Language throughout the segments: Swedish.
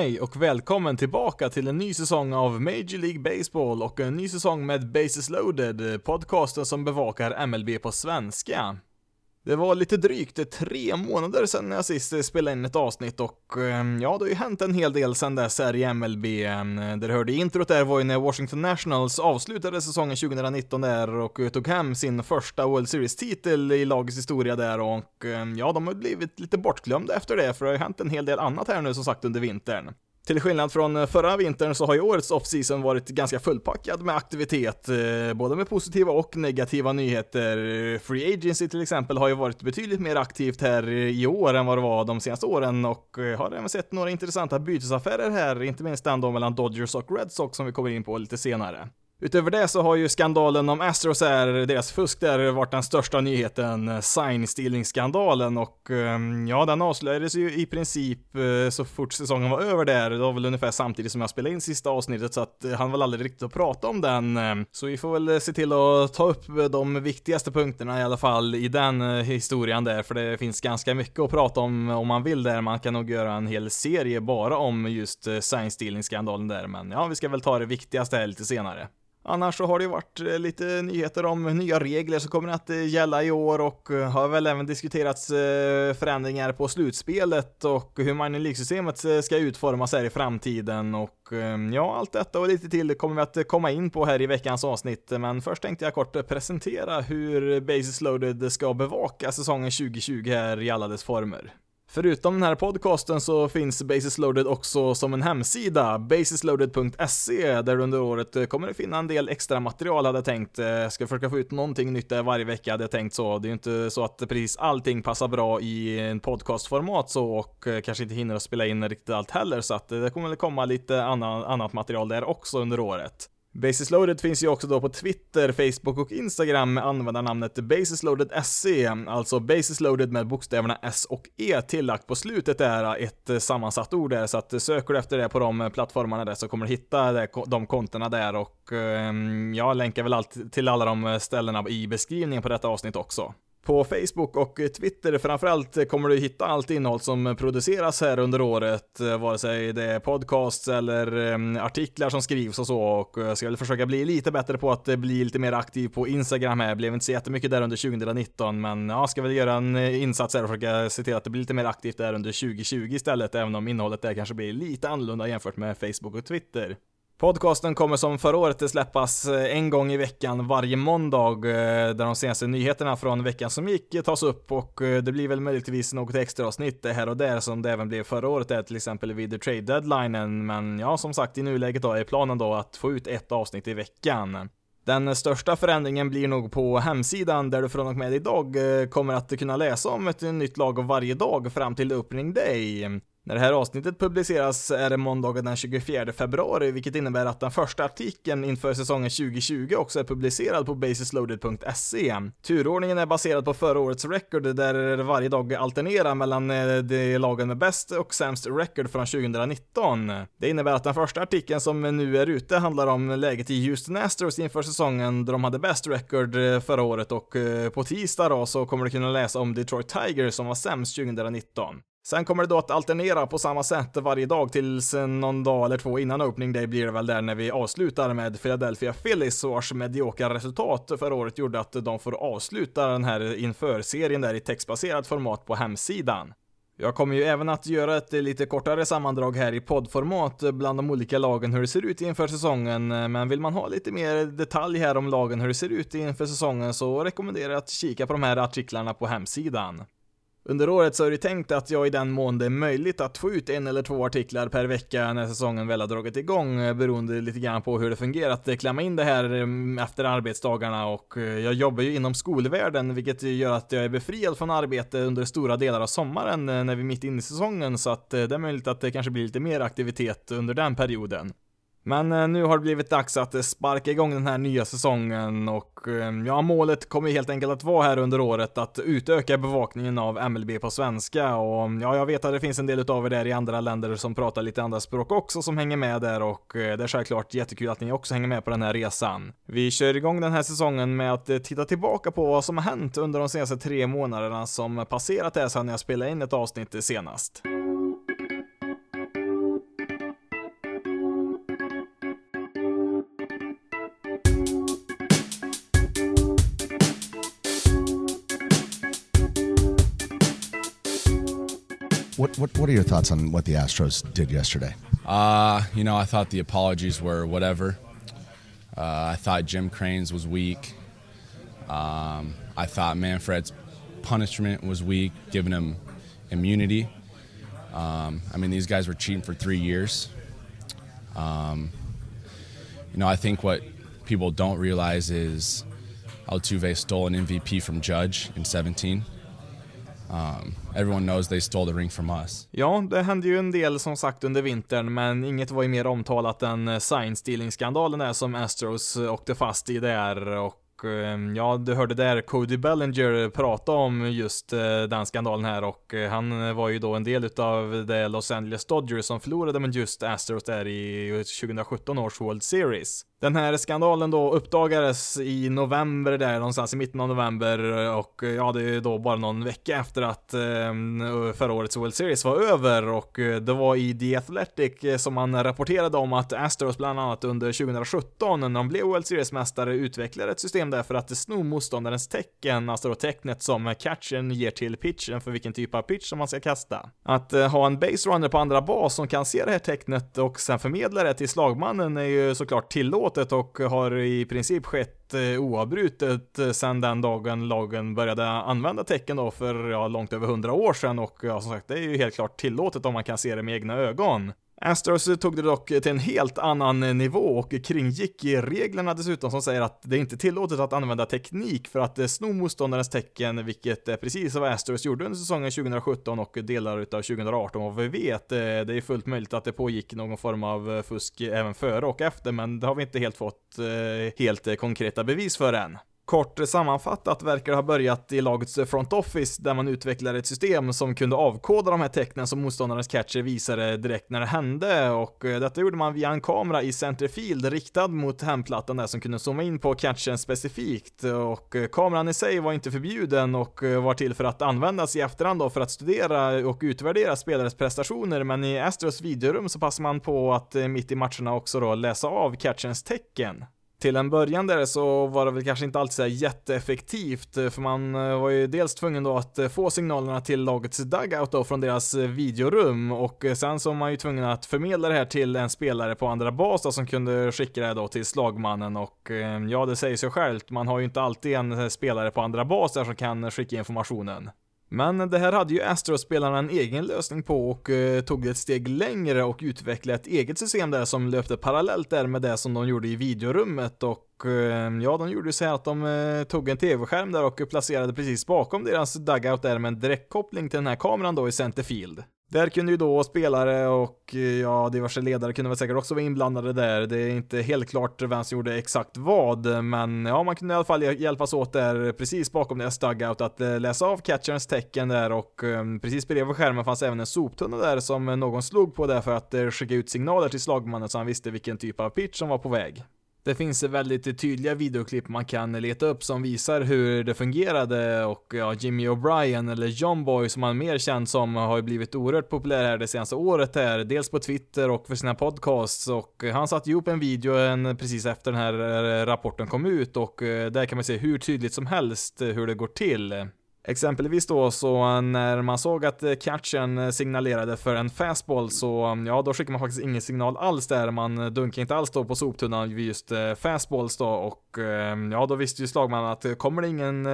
Hej och välkommen tillbaka till en ny säsong av Major League Baseball och en ny säsong med Bases loaded, podcasten som bevakar MLB på svenska. Det var lite drygt tre månader sedan jag sist spelade in ett avsnitt och eh, ja, det har ju hänt en hel del sedan dess här i MLB. Eh, det du hörde i introt där var ju när Washington Nationals avslutade säsongen 2019 där och tog hem sin första World Series-titel i lagets historia där och eh, ja, de har blivit lite bortglömda efter det för det har ju hänt en hel del annat här nu som sagt under vintern. Till skillnad från eh, förra vintern så har ju årets offseason varit ganska fullpackad med aktivitet, eh, både med positiva och negativa nyheter. Free Agency till exempel har ju varit betydligt mer aktivt här eh, i år än vad det var de senaste åren och har även sett några intressanta bytesaffärer här, inte minst den då mellan Dodgers och Red Sox som vi kommer in på lite senare. Utöver det så har ju skandalen om Astros här, deras fusk där, varit den största nyheten, eh, sign-stealing-skandalen och ehm, ja, den avslöjades ju i princip eh, så fort säsongen var över där, det var väl ungefär samtidigt som jag spelade in sista avsnittet så att eh, han väl aldrig riktigt att prata om den. Ehm. Så vi får väl se till att ta upp de viktigaste punkterna i alla fall i den historien där, för det finns ganska mycket att prata om om man vill där. Man kan nog göra en hel serie bara om just sign-stealing-skandalen där, men ja, vi ska väl ta det viktigaste här lite senare. Annars så har det ju varit eh, lite nyheter om nya regler som kommer att eh, gälla i år och eh, har väl även diskuterats förändringar på slutspelet och hur minor League-systemet ska utformas här i framtiden och ehm, ja, allt detta och lite till kommer vi att komma in på här i veckans avsnitt, men först tänkte jag kort presentera hur Basis Loaded ska bevaka säsongen 2020 här i alla dess former. Förutom den här podcasten så finns Basis Loaded också som en hemsida, basisloaded.se, där under året eh, kommer det finna en del extra material hade jag tänkt. Eh, jag ska försöka få ut någonting nytt där varje vecka hade jag tänkt så. Det är ju inte så att precis allting passar bra i en podcastformat så och eh, kanske inte hinner att spela in riktigt allt heller så att det kommer väl komma lite annat material där också under året. Basis Loaded finns ju också då på Twitter, Facebook och Instagram med användarnamnet BasisLoaded.se, alltså Basis Loaded med bokstäverna S och E tillagt på slutet där, ett eh, sammansatt ord där, så att eh, söker du efter det på de eh, plattformarna där så kommer du hitta de kontona där och ehm, jag länkar väl allt till alla de ställena i beskrivningen på detta avsnitt också. På Facebook och Twitter framförallt kommer du hitta allt innehåll som produceras här under året, eh, vare sig det är podcasts eller eh, artiklar som skrivs och så och jag ska väl försöka bli lite bättre på att bli lite mer aktiv på Instagram här. Blev inte så jättemycket där under 2019 men ja, ska väl göra en insats här och försöka se till att det blir lite mer aktivt där under 2020 istället, även om innehållet där kanske blir lite annorlunda jämfört med Facebook och Twitter. Podcasten kommer som förra året släppas eh, en gång i veckan varje måndag eh, där de senaste nyheterna från veckan som gick tas upp och eh, det blir väl möjligtvis något extra avsnitt här och där som det även blev förra året där till exempel vid the trade deadlinen men ja som sagt i nuläget då är planen då att få ut ett avsnitt i veckan. Den största förändringen blir nog på hemsidan där du från och med idag kommer att kunna läsa om ett nytt lag varje dag fram till opening day. När det här avsnittet publiceras är det måndagen den 24 februari, vilket innebär att den första artikeln inför säsongen 2020 också är publicerad på basisloaded.se. Turordningen är baserad på förra årets record, där varje dag alternerar mellan eh, de lagen med bäst och sämst record från 2019. Det innebär att den första artikeln som nu är ute handlar om läget i Houston Astros inför säsongen, där de hade bäst record eh, förra året och eh, på tisdag då så kommer du kunna läsa om Detroit Tigers som var sämst 2019. Sen kommer det då att alternera på samma sätt varje dag tills någon dag eller två innan opening day blir det väl där när vi avslutar med Philadelphia Phillies vars mediokra resultat förra året gjorde att de får avsluta den här inför-serien där i textbaserat format på hemsidan. Jag kommer ju även att göra ett lite kortare sammandrag här i poddformat bland de olika lagen hur det ser ut inför säsongen, men vill man ha lite mer detalj här om lagen hur det ser ut inför säsongen så rekommenderar jag att kika på de här artiklarna på hemsidan. Under året så är det tänkt att jag i den mån det är möjligt att få ut en eller två artiklar per vecka när säsongen väl har dragit igång, eh, beroende lite grann på hur det fungerar att eh, klämma in det här eh, efter arbetsdagarna och jag jobbar ju inom skolvärlden, vilket gör att jag är befriad från arbete under stora delar av sommaren när vi är mitt inne i säsongen, så att det är möjligt att det kanske blir lite mer aktivitet under den perioden. Men eh, nu har det blivit dags att eh, sparka igång den här nya säsongen och eh, ja, målet kommer helt enkelt att vara här under året att utöka bevakningen av MLB på svenska och ja, jag vet att det finns en del utav er där i andra länder som pratar lite andra språk också som hänger med där och det är självklart jättekul att ni också hänger med på den här resan. Vi kör igång den här säsongen med att titta tillbaka på vad som har hänt under de senaste tre månaderna som passerat här sedan jag spelade in ett avsnitt senast. What, what what are your thoughts on what the Astros did yesterday? Uh, you know, I thought the apologies were whatever. Uh, I thought Jim Crane's was weak. Um, I thought Manfred's punishment was weak, giving him immunity. Um, I mean, these guys were cheating for three years. Um, you know, I think what people don't realize is Altuve stole an MVP from Judge in 17. Um, everyone knows they stole the ring from us. Ja, det hände ju en del som sagt under vintern, men inget var ju mer omtalat än eh, sign stealing-skandalen där som Astros eh, åkte fast i där och ehm, Ja, du hörde där Cody Bellinger prata om just eh, den skandalen här och han var ju då en del utav det Los Angeles Dodgers som förlorade med just Astros där i 2017 års World Series. Den här skandalen då uppdagades i november där, någonstans alltså i mitten av november och eh, ja, det är då bara någon vecka efter att eh, förra årets World Series var över och eh, det var i The Athletic eh, som man rapporterade om att Astros bland annat under 2017 när de blev World Series-mästare utvecklade ett system där för att sno motståndarens tecken, alltså då tecknet som catchen ger till pitchen för vilken typ av pitch som man ska kasta. Att eh, ha en base runner på andra bas som kan se det här tecknet och sen förmedla det till slagmannen är ju såklart tillåtet tillåtet och har i princip skett eh, oavbrutet eh, sedan den dagen lagen började använda tecken då för ja, långt över hundra år sedan och ja, som sagt, det är ju helt klart tillåtet om man kan se det med egna ögon. Astros tog det dock till en helt annan nivå och kringgick reglerna dessutom som säger att det är inte tillåtet att använda teknik för att sno motståndarens tecken, vilket är precis vad Astros gjorde under säsongen 2017 och delar utav 2018 vad vi vet. Eh, det är fullt möjligt att det pågick någon form av eh, fusk även före och efter, men det har vi inte helt fått eh, helt konkreta bevis för än. Kort sammanfattat verkar det ha börjat i lagets front office där man utvecklade ett system som kunde avkoda de här tecknen som motståndarens catcher visade direkt när det hände. Och eh, detta gjorde man via en kamera i centerfield riktad mot hemplattan där som kunde zooma in på catchen specifikt. Och eh, kameran i sig var inte förbjuden och eh, var till för att användas i efterhand då för att studera och utvärdera spelares prestationer. Men i Astros videorum så passar man på att mitt i matcherna också då läsa av catchens tecken. Till en början där så var det väl kanske inte alltid så jätteeffektivt, eh, för man eh, var ju dels tvungen då att eh, få signalerna till lagets dugout då från deras videorum och sen så var man ju tvungen att förmedla det här till en spelare på andra bas då, som kunde skicka det då till slagmannen och ja, det säger sig självt, man har ju inte alltid en spelare på andra bas där som kan skicka informationen. Men det här hade ju Astros-spelarna en egen lösning på och eh, tog ett steg längre och utvecklade ett eget system där som löpte parallellt där med det som de gjorde i videorummet och eh, ja, de gjorde så här att de eh, tog en tv-skärm där och placerade precis bakom deras dugout där med en direktkoppling till den här kameran då i centerfield. Där kunde ju då spelare och eh, ja, diverse ledare kunde väl säkert också vara inblandade där. Det är inte helt klart vem som gjorde exakt vad, men ja, man kunde i alla fall hjälpas åt där precis bakom deras dugout att eh, läsa av catcherns tecken där och um, precis bredvid skärmen fanns även en soptunna där som någon slog på där för att uh, skicka ut signaler till slagmannen så han visste vilken typ av pitch som var på väg. Det finns väldigt tydliga videoklipp man kan leta upp som visar hur det fungerade och ja, Jimmy O'Brien eller John Boy som han mer känd som har blivit oerhört populär här det senaste året här, dels på Twitter och för sina podcasts och han satte ihop en video en, precis efter den här eh, rapporten kom ut och eh, där kan man se hur tydligt som helst eh, hur det går till. Exempelvis då så när man såg att eh, catchen eh, signalerade för en fastball så mm, ja, då skickar man faktiskt ingen signal alls där. Man eh, dunkar inte alls då på soptunnan vid just fastballs då och ehm, ja, då visste ju slagmannen att kommer det ingen,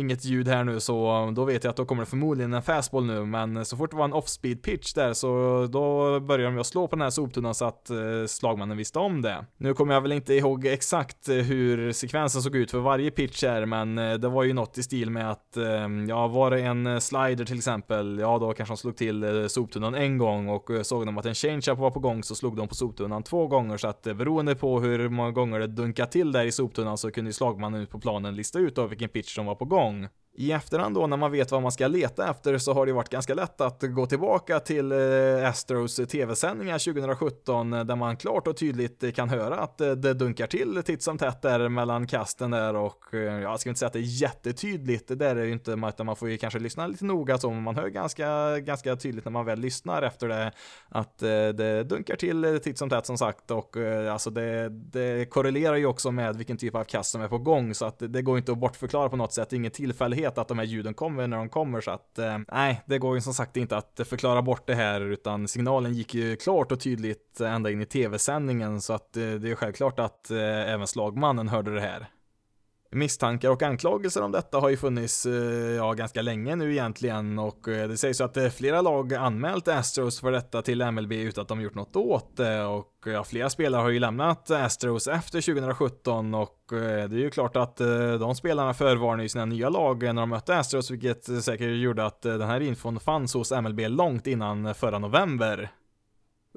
inget ljud här nu så mm, då vet jag att då kommer det förmodligen en fastball nu. Men så fort det var en off-speed pitch där så då började de att slå på den här soptunnan så att slagmannen visste om det. Nu kommer jag väl inte ihåg exakt hur sekvensen såg ut för varje pitch här, men det var ju något i stil med att ehm, Ehm, ja, var det en eh, slider till exempel, ja då kanske de slog till eh, soptunnan en gång och eh, såg de att en change-up var på gång så slog de på soptunnan två gånger så att beroende på hur många gånger det dunkade till där i soptunnan så kunde ju slagmannen ut på planen lista ut då vilken pitch som var på gång. I efterhand då när man vet vad man ska leta efter så har det varit ganska lätt att gå tillbaka till eh, Astros tv-sändningar 2017 eh, där man klart och tydligt kan höra att eh, det dunkar till titt som tätt där mellan kasten där och jag ska inte säga att det är jättetydligt, det där är ju inte, utan man får ju kanske lyssna lite noga så, men man hör ganska, ganska tydligt när man väl lyssnar efter det att det dunkar till titt som tätt som sagt och alltså det, det korrelerar ju också med vilken typ av kast som är på gång så att det går inte att bortförklara på något sätt, ingen tillfällighet vet att de här ljuden kommer när de kommer så att eh, nej, det går ju som sagt inte att förklara bort det här utan signalen gick ju klart och tydligt ända in i tv-sändningen så att eh, det är självklart att eh, även slagmannen hörde det här. Misstankar och anklagelser om detta har ju funnits eh, ja, ganska länge nu egentligen. Och eh, det sägs att eh, flera lag anmält Astros för detta till MLB utan att de gjort något åt det. Och ja, flera spelare har ju lämnat Astros efter 2017 och det är ju klart att de spelarna förvarnade ju sina nya lag när de mötte Astros, vilket säkert gjorde att den här infon fanns hos MLB långt innan förra november.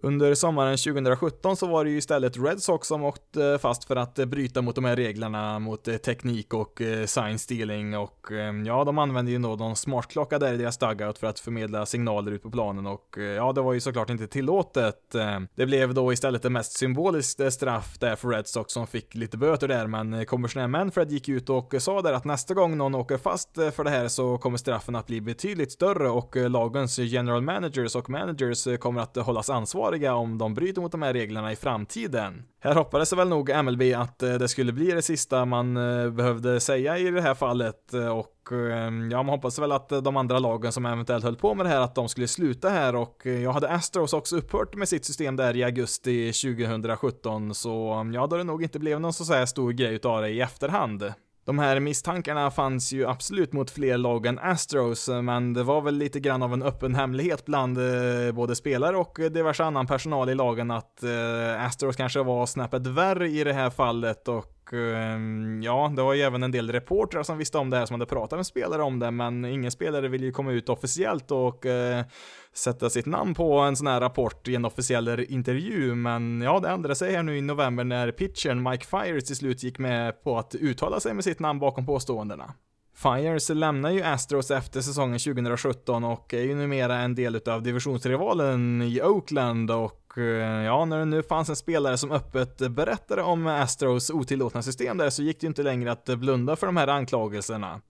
Under sommaren 2017 så var det ju istället Red Sox som åkte eh, fast för att eh, bryta mot de här reglerna mot eh, teknik och sign stealing och ehm, ja, de använde ju då någon smartklocka där i deras dugout för att förmedla signaler ut på planen och ja, det var ju såklart inte tillåtet. Ehm. Det blev då istället det mest symboliska straff där för Red Sox som fick lite böter där, men kommissionär Manfred gick ut och sa där att nästa gång någon åker fast för det här så kommer straffen att bli betydligt större och lagens general managers och managers kommer att hållas ansvariga ansvariga om de bryter mot de här reglerna i framtiden. Här hoppades väl nog MLB att eh, det skulle bli det sista man eh, behövde säga i det här fallet och ehm, ja, man hoppas väl att eh, de andra lagen som eventuellt höll på med det här, att de skulle sluta här och jag hade Astros också upphört med sitt system där i augusti 2017 så ja, då det nog inte blev någon så här stor grej utav det i efterhand. De här misstankarna fanns ju absolut mot fler lag än Astros, men det var väl lite grann av en öppen hemlighet bland eh, både spelare och diverse annan personal i lagen att eh, Astros kanske var snäppet värre i det här fallet och Ehm, ja, det var ju även en del reportrar som visste om det här som hade pratat med spelare om det, men ingen spelare ville ju komma ut officiellt och eh, sätta sitt namn på en sån här rapport i en officiell intervju, men ja, det ändrade sig här nu i november när pitchern Mike Fires till slut gick med på att uttala sig med sitt namn bakom påståendena. Fires lämnar ju Astros efter säsongen 2017 och är ju numera en del utav divisionsrivalen i Oakland och eh, ja, när det nu fanns en spelare som öppet berättade om Astros otillåtna system där så gick det ju inte längre att blunda för de här anklagelserna.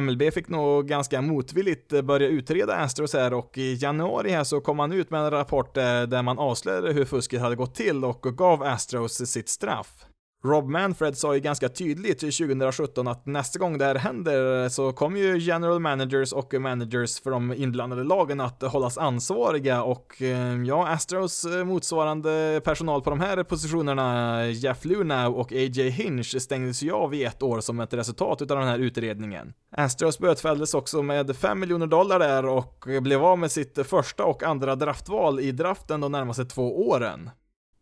MLB fick nog ganska motvilligt börja utreda Astros här och i januari här så kom man ut med en rapport eh, där man avslöjade hur fusket hade gått till och gav Astros sitt straff. Rob Manfred sa ju ganska tydligt 2017 att nästa gång det här händer så kommer ju general managers och managers för de inblandade lagen att hållas ansvariga och eh, ja, Astros eh, motsvarande personal på de här positionerna, Jeff Lunau och AJ Hinch stängdes ju av i ett år som ett resultat utav den här utredningen. Astros bötfälldes också med 5 miljoner dollar där och blev av med sitt första och andra draftval i draften de närmaste två åren.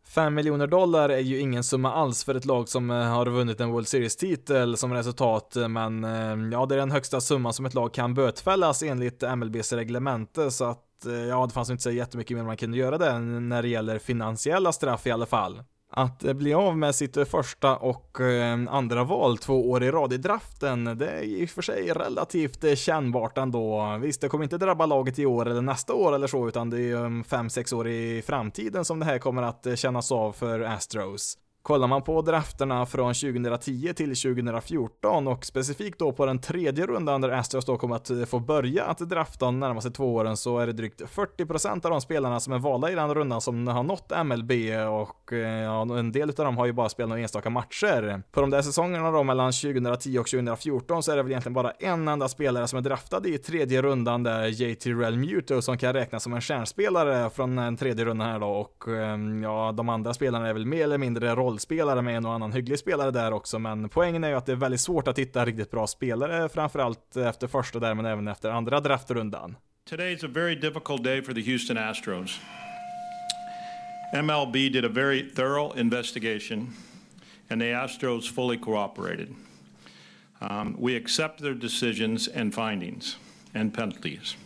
5 miljoner dollar är ju ingen summa alls för ett lag som eh, har vunnit en World Series-titel som resultat, eh, men eh, ja, det är den högsta summan som ett lag kan bötfällas enligt MLBs reglemente, så att ja, det fanns inte så jättemycket mer man kunde göra där när det gäller finansiella straff i alla fall. Att eh, bli av med sitt eh, första och eh, andra val två år i rad i draften, det är i och för sig relativt kännbart ändå. Visst, det kommer inte drabba laget i år eller nästa år eller så, utan det är mm, fem sex år i framtiden som det här kommer att kännas av för Astros. Kollar man på drafterna från 2010 till 2014 och specifikt då på den tredje rundan där Astros då kommer att eh, få börja att drafta de närmaste två åren så är det drygt 40% av de spelarna som är valda i den rundan som har nått MLB och eh, ja, en del av dem har ju bara spelat några enstaka matcher. På de där säsongerna då mellan 2010 och 2014 så är det väl egentligen bara en enda spelare som är draftad i tredje rundan där JT Realmuto som kan räknas som en stjärnspelare från den tredje rundan här då och eh, ja, de andra spelarna är väl mer eller mindre roll rollspelare med en och annan hygglig spelare där också, men poängen är ju att det är väldigt svårt att hitta riktigt bra spelare, framförallt efter första där, men även efter andra draftrundan. Today is a very difficult day for the Houston Astros. MLB did a very thorough investigation, and the Astros fully cooperated. Um, we accept their decisions and findings and penalties.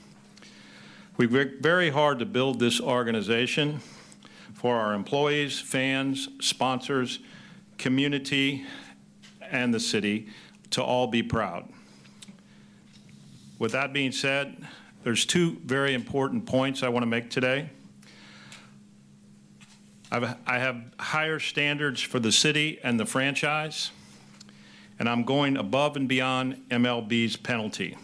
We worked very hard to build this organization for our employees, fans, sponsors, community, and the city to all be proud. With that being said, there's two very important points I want to make today. I've, I have higher standards for the city and the franchise, and I'm going above and beyond MLB's penalty.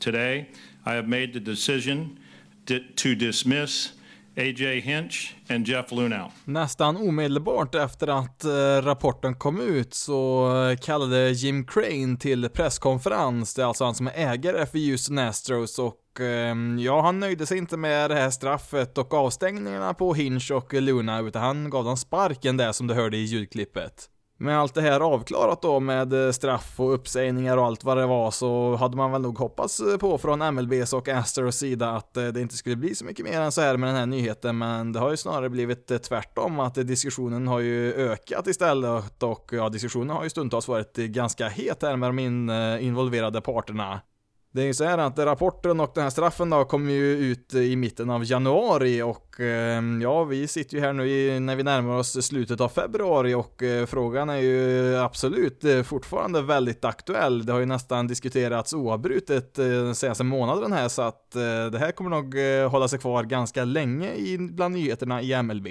Today, I have made the decision to dismiss A.J. Hinch and Jeff Lunau. Nästan omedelbart efter att eh, rapporten kom ut så eh, kallade Jim Crane till presskonferens, det är alltså han som är ägare för Houston Astros och ehm, ja, han nöjde sig inte med det här straffet och avstängningarna på Hinch och Luna utan han gav dem sparken där som du hörde i ljudklippet med allt det här avklarat då med eh, straff och uppsägningar och allt vad det var så hade man väl nog hoppats eh, på från MLBs och Astros sida att eh, det inte skulle bli så mycket mer än så här med den här nyheten men det har ju snarare blivit tvärtom att diskussionen har ju ökat istället och ja, diskussionen har ju stundtals varit ganska het här med de involverade parterna. Det är ju så här att rapporten och den här straffen då kommer ju ut i mitten av januari och ehm, ja, vi sitter ju här nu i, när vi närmar oss slutet av februari och eh, frågan är ju absolut eh, fortfarande väldigt aktuell. Det har ju nästan diskuterats oavbrutet eh, den senaste månaden här så att det här kommer nog hålla sig kvar ganska länge bland nyheterna i MLB.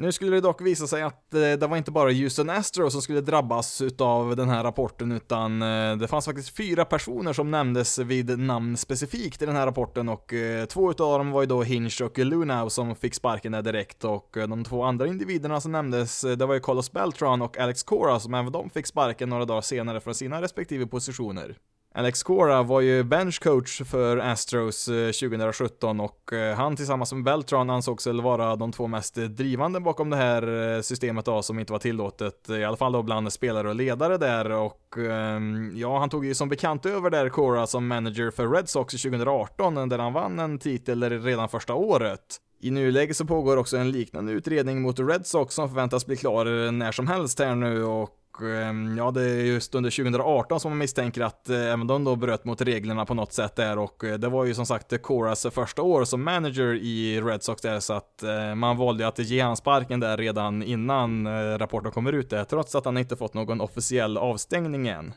Nu skulle det dock visa sig att eh, det var inte bara Houston Astro som skulle drabbas utav den här rapporten, utan eh, det fanns faktiskt fyra personer som nämndes vid namn specifikt i den här rapporten och eh, två utav dem var ju då Hinch och Lunau som fick sparken där direkt och de två andra individerna som nämndes, det var ju Carlos Beltran och Alex Cora som även de fick sparken några dagar senare från sina respektive positioner. Alex Cora var ju benchcoach för Astros eh, 2017 och eh, han tillsammans med Beltran ansågs väl vara de två mest drivande bakom det här eh, systemet då som inte var tillåtet, i alla fall då bland spelare och ledare där och ehm, ja, han tog ju som bekant över där Cora som manager för Red Sox 2018 där han vann en titel redan första året. I nuläget så pågår också en liknande utredning mot Red Sox som förväntas bli klar när som helst här nu och Ehm, ja, det är just under 2018 som man misstänker att eh, även de då bröt mot reglerna på något sätt där och eh, det var ju som sagt Coras första år som manager i Red Sox där så att eh, man valde att ge han sparken där redan innan rapporten kommer ut där trots att han inte fått någon officiell avstängning än.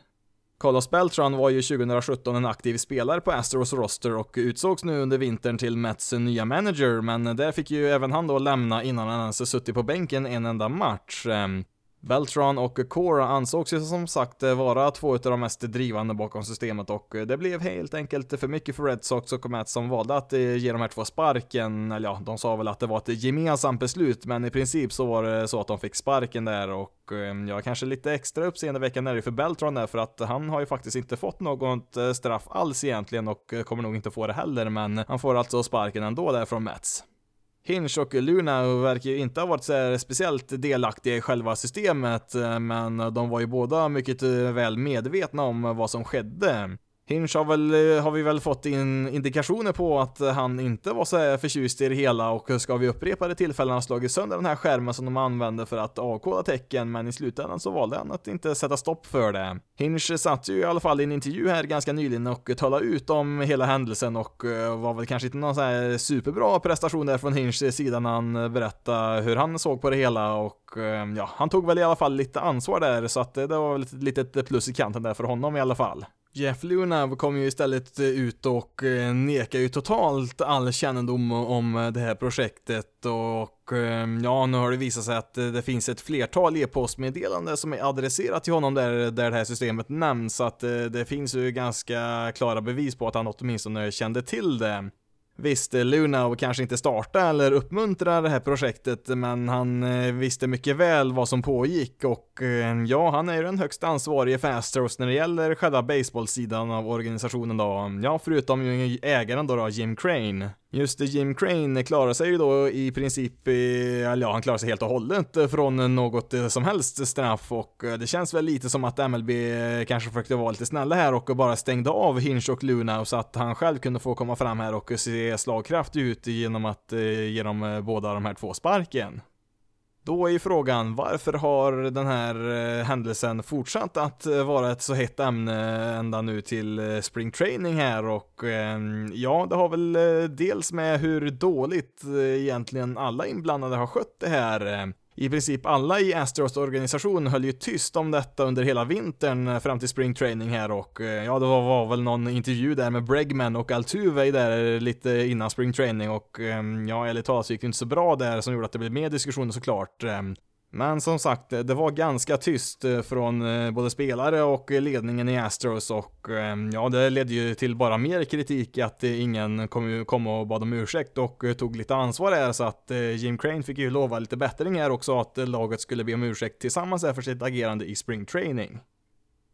Carlos Beltran var ju 2017 en aktiv spelare på Astros roster och utsågs nu under vintern till Mets nya manager, men där fick ju även han då lämna innan han ens suttit på bänken en enda match. Ehm. Beltron Beltran och Cora ansågs ju som sagt vara två av de mest drivande bakom systemet och det blev helt enkelt för mycket för Red Sox och Mets som valde att eh, ge de här två sparken, eller ja, de sa väl att det var ett gemensamt beslut, men i princip så var det så att de fick sparken där och jag ja, kanske lite extra uppseendeväckande är det för Beltran där för att han har ju faktiskt inte fått något eh, straff alls egentligen och kommer nog inte få det heller, men han får alltså sparken ändå där från Mets. Hinch och Luna verkar ju inte ha varit så speciellt delaktiga i själva systemet, eh, men de var ju båda mycket eh, väl medvetna om vad som skedde. Hinch har, väl, eh, har vi väl fått in indikationer på att han inte var så förtjust i det hela och ska vi upprepade tillfällen ha slagit sönder den här skärmen som de använde för att avkoda tecken, men i slutändan så valde han att inte sätta stopp för det. Hinch satt ju i alla fall i en intervju här ganska nyligen och talade ut om hela händelsen och eh, var väl kanske inte någon så här superbra prestation där från Hinchs sida när han berättade hur han såg på det hela och eh, ja, han tog väl i alla fall lite ansvar där så att det var väl ett litet plus i kanten där för honom i alla fall. Jeff Lunav kom ju istället ut och eh, nekar ju totalt all kännedom om det här projektet och eh, ja, nu har det visat sig att eh, det finns ett flertal e-postmeddelanden som är adresserat till honom där, där det här systemet nämns, så att det finns ju ganska klara bevis på att han åtminstone kände till det. Visst, Lunau kanske inte startade eller uppmuntrade det här projektet, men han eh, visste mycket väl vad som pågick och eh, ja, han är ju den högst ansvarige för Astros när det gäller själva baseballsidan av organisationen då. Ja, förutom ju ägaren då, då Jim Crane. Just Jim Crane klarar sig ju då i princip, eller ja, han klarar sig helt och hållet från något eh, som helst straff och eh, det känns väl lite som att MLB eh, kanske försökte vara lite snälla här och bara stängde av Hinch och Luna så att han själv kunde få komma fram här och se slagkraftig ut genom att ge dem båda de här två sparken. Då är frågan, varför har den här eh, händelsen fortsatt att eh, vara ett så hett ämne ända nu till eh, spring training här? Och ehm, ja, det har väl dels med hur dåligt egentligen alla inblandade har skött det här i princip alla i Astros organisation höll ju tyst om detta under hela vintern eh, fram till spring training här och eh, ja, det var, var väl någon intervju där med Bregman och Altuve där lite innan spring training och ehm, ja, ärligt talat så gick det inte så bra där som gjorde att det blev mer diskussioner såklart. Ehm. Men som sagt, eh, det var ganska tyst eh, från eh, både spelare och ledningen i Astros och ja, det ledde ju till bara mer kritik att ingen kom, kom och bad om ursäkt och tog lite ansvar här så att Jim Crane fick ju lova lite bättring här också att laget skulle be om ursäkt tillsammans för sitt agerande i spring training.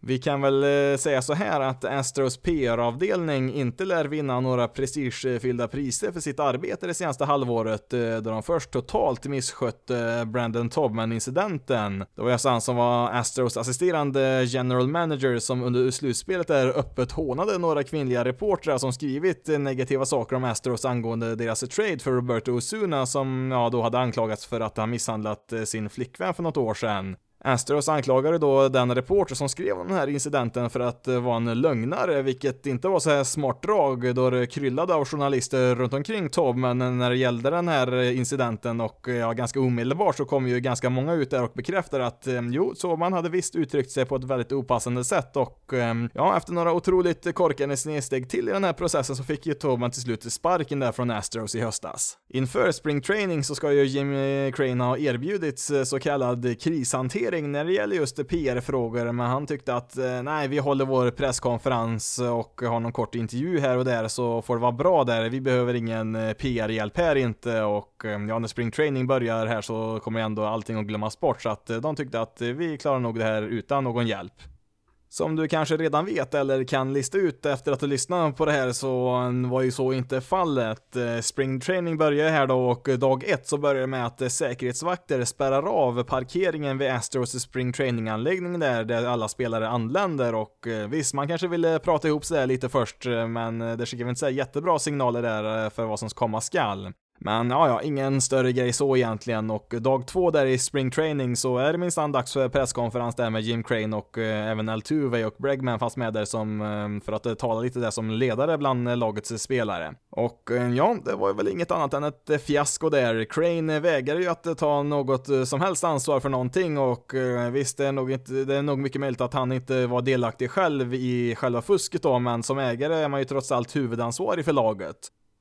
Vi kan väl eh, säga så här att Astros PR-avdelning inte lär vinna några prestigefyllda priser för sitt arbete det senaste halvåret, eh, då de först totalt misskötte Brandon Tobman-incidenten. Det var alltså han som var Astros assisterande general manager som under slutspelet där öppet hånade några kvinnliga reportrar som skrivit negativa saker om Astros angående deras trade för Roberto Osuna som ja, då hade anklagats för att ha misshandlat eh, sin flickvän för något år sedan. Astros anklagade då den reporter som skrev om den här incidenten för att eh, vara en lögnare, vilket inte var så här smart drag då det kryllade av journalister runt omkring Tob, men när det gällde den här eh, incidenten och eh, ja, ganska omedelbart så kom ju ganska många ut där och bekräftade att eh, jo, så man hade visst uttryckt sig på ett väldigt opassande sätt och eh, ja, efter några otroligt korkade snedsteg till i den här processen så fick ju Tobman till slut sparken där från Astros i höstas. Inför spring training så ska ju Jimmy Crane ha erbjudits så kallad krishantering hantering när det gäller just PR-frågor, men han tyckte att eh, nej, vi håller vår presskonferens och har någon kort intervju här och där så får det vara bra där. Vi behöver ingen eh, PR-hjälp här inte och eh, ja, när spring training börjar här så kommer ändå allting att glömmas bort så att de tyckte att vi klarar nog det här utan någon hjälp. Som du kanske redan vet eller kan lista ut efter att du lyssnat på det här så var ju så inte fallet. Eh, spring training börjar här då och dag ett så börjar det med att eh, säkerhetsvakter spärrar av parkeringen vid Astros spring training-anläggning där, där alla spelare anländer och eh, visst, man kanske ville prata ihop sig lite först, men det skickar väl inte så jättebra signaler där för vad som komma skall. Men ja, ja, ingen större grej så egentligen och dag två där i spring training så är det minsann dags för presskonferens där med Jim Crane och eh, även Altuve och Bregman fanns med där som, eh, för att eh, tala lite där som ledare bland eh, lagets spelare. Och eh, ja, det var väl inget annat än ett eh, fiasko där. Crane vägrade ju att eh, ta något eh, som helst ansvar för någonting och eh, visst, det är, nog inte, det är nog mycket möjligt att han inte var delaktig själv i själva fusket då, men som ägare är man ju trots allt huvudansvarig för laget.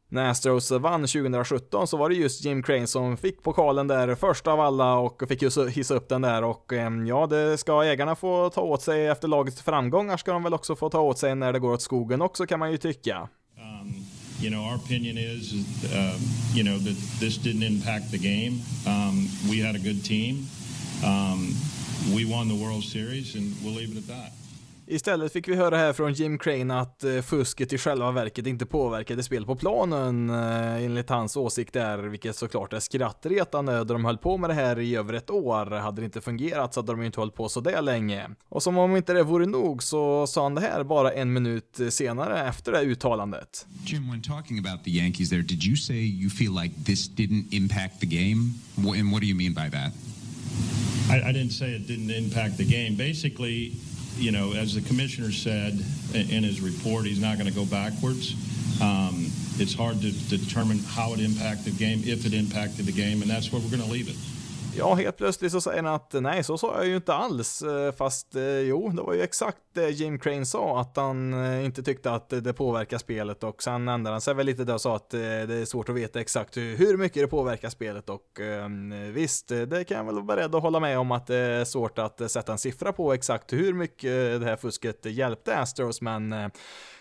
När Astros vann 2017 så var det just Jim Crane som fick pokalen där först av alla och fick hissa upp den där och eh, ja, det ska ägarna få ta åt sig efter lagets framgångar ska de väl också få ta åt sig när det går åt skogen också kan man ju tycka. Um, you know, our opinion is, uh, you know, that this didn't impact the game. Um, we had a good team. Um, we won the World Series and we'll leave it at that. Istället fick vi höra här från Jim Crane att eh, fusket i själva verket inte påverkade spel på planen eh, enligt hans åsikt där, vilket såklart är skrattretande då de höll på med det här i över ett år. Hade det inte fungerat så hade de inte hållit på så där länge. Och som om inte det vore nog så sa han det här bara en minut senare efter det uttalandet. Jim, when talking about the Yankees there, did you say you feel like this didn't impact the game? And what do you mean by that? I, I didn't say it didn't impact the game. Basically, you know, as the commissioner said in his report, he's not going to go backwards. Um, it's hard to, to determine how it impacted the game, if it impacted the game, and that's where we're going to leave it. Ja, helt plötsligt så säger han att nej, så sa jag ju inte alls. Eh, fast eh, jo, det var ju exakt det Jim Crane sa, att han eh, inte tyckte att det påverkar spelet. Och sen ändrade han sig väl lite där och sa att det är svårt att veta exakt hur mycket det påverkar spelet. Och ehm, visst, det kan jag väl vara beredd att hålla med om att det är svårt att sätta en siffra på exakt hur mycket det här fusket hjälpte Astros, men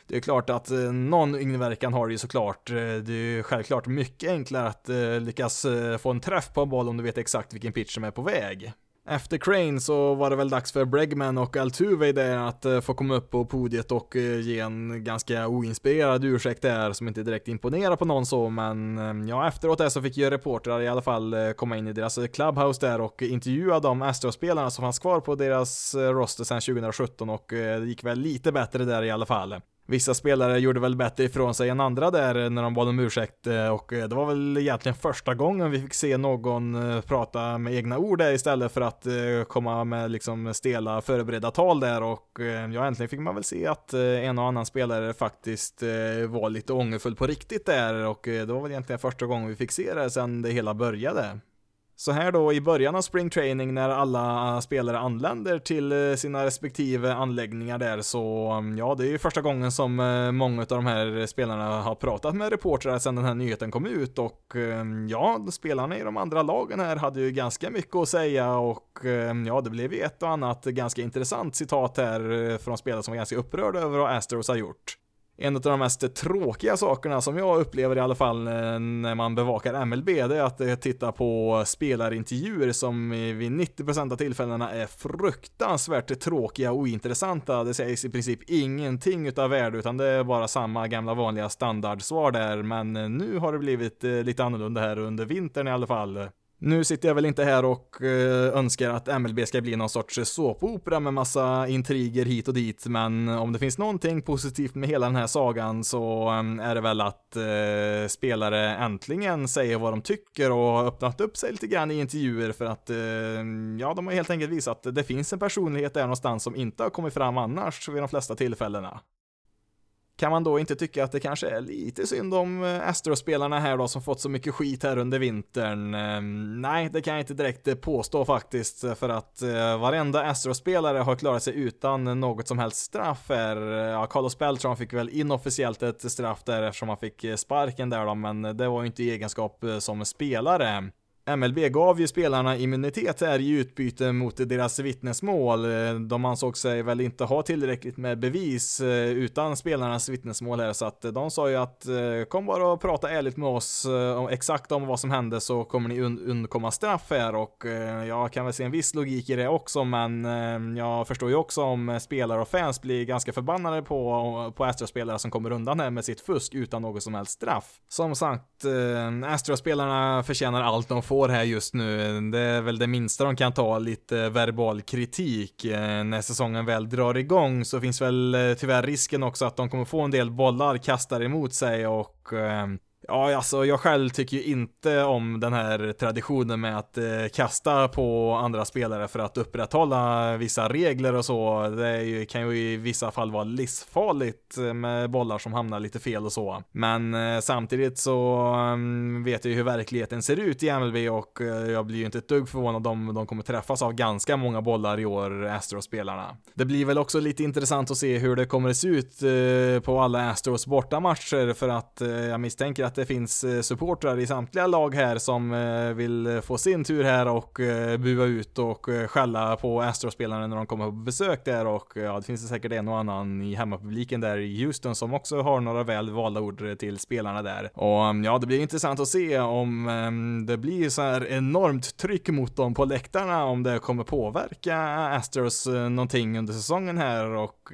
det är klart att eh, någon inverkan har det ju såklart. Eh, det är ju självklart mycket enklare att eh, lyckas få en träff på en boll om du vet exakt vilken pitch som är på väg. Efter Crane så var det väl dags för Bregman och Altuve där att få komma upp på podiet och ge en ganska oinspirerad ursäkt där som inte direkt imponerar på någon så men ja efteråt där så fick ju reportrar i alla fall komma in i deras clubhouse där och intervjua de Astros-spelarna som fanns kvar på deras roster sedan 2017 och det gick väl lite bättre där i alla fall. Vissa spelare gjorde väl bättre ifrån sig än andra där eh, när de bad om ursäkt eh, och eh, det var väl egentligen första gången vi fick se någon prata med egna ord där istället för att komma med liksom stela förberedda tal där och ja, äntligen fick man väl se att en och annan spelare faktiskt var lite ångerfull på riktigt där och det var väl egentligen första gången vi fick se det sedan det hela började. Så här då i början av spring training när alla eh, spelare anländer till eh, sina respektive anläggningar där så mm, ja, det är ju första gången som eh, många av de här spelarna har pratat med reportrar sedan den här nyheten kom ut och mm, ja, spelarna i de andra lagen här hade ju ganska mycket att säga och mm, ja, det blev ju ett och annat ganska intressant citat här från spelare som var ganska upprörda över vad Astros har gjort en av de mest tråkiga sakerna som jag upplever i alla fall eh, när man bevakar MLB, det är att eh, titta på spelarintervjuer som vid 90% av tillfällena är fruktansvärt tråkiga och ointressanta. Det sägs i princip ingenting utav värde, utan det är bara samma gamla vanliga standardsvar där, men eh, nu har det blivit lite annorlunda här under vintern i alla fall. Nu sitter jag väl inte här och eh, önskar att MLB ska bli någon sorts såpopera med massa intriger hit och dit, men om det finns någonting positivt med hela den här sagan så mm, är det väl att eh, spelare äntligen säger vad de tycker och har öppnat upp sig lite grann i intervjuer för att eh, ja, de har helt enkelt visat att det finns en personlighet där någonstans som inte har kommit fram annars vid de flesta tillfällena. Kan man då inte tycka att det kanske är lite synd om eh, Astro-spelarna här då som fått så mycket skit här under vintern? Ehm, nej, det kan jag inte direkt eh, påstå faktiskt eh, för att eh, varenda Astro-spelare har klarat sig utan något som helst straff här. Ja, Carlos Beltran fick väl inofficiellt ett straff där eftersom han fick sparken där då, men det var ju inte i egenskap som spelare. MLB gav ju spelarna immunitet här i utbyte mot deras vittnesmål. De ansåg sig väl inte ha tillräckligt med bevis eh, utan spelarnas vittnesmål här, så att eh, de sa ju att eh, kom bara och prata ärligt med oss exakt om vad som hände så kommer ni und undkomma straff här och jag kan väl se en viss logik i det också, men jag förstår ju också om spelare och fans blir ganska förbannade på, på Astro-spelare som kommer undan här med sitt fusk utan något som helst straff. Som sagt, Astro-spelarna förtjänar allt de får får här just nu. Det är väl det minsta de kan ta, lite verbal kritik. Eh, när säsongen väl drar igång så finns väl eh, tyvärr risken också att de kommer få en del bollar kastade emot sig och ehm, Ja, alltså jag själv tycker ju inte om den här traditionen med att eh, kasta på andra spelare för att upprätthålla vissa regler och så. Det ju, kan ju i vissa fall vara livsfarligt eh, med bollar som hamnar lite fel och så. Men eh, samtidigt så um, vet jag ju hur verkligheten ser ut i MLB och eh, jag blir ju inte ett dugg förvånad om de kommer träffas av ganska många bollar i år, Astros-spelarna. Det blir väl också lite intressant att se hur det kommer att se ut eh, på alla Astros bortamatcher för att eh, jag misstänker att det finns eh, supportrar i samtliga lag här som eh, vill få sin tur här och eh, bua ut och skälla på Astro-spelarna när de kommer på besök där och ja, det finns säkert en och annan i hemmapubliken där i Houston som också har några väl valda ord till spelarna där. Och mm, ja, det blir intressant att se om mm, det blir så här enormt tryck mot dem på läktarna, om det kommer påverka Astros någonting under säsongen här och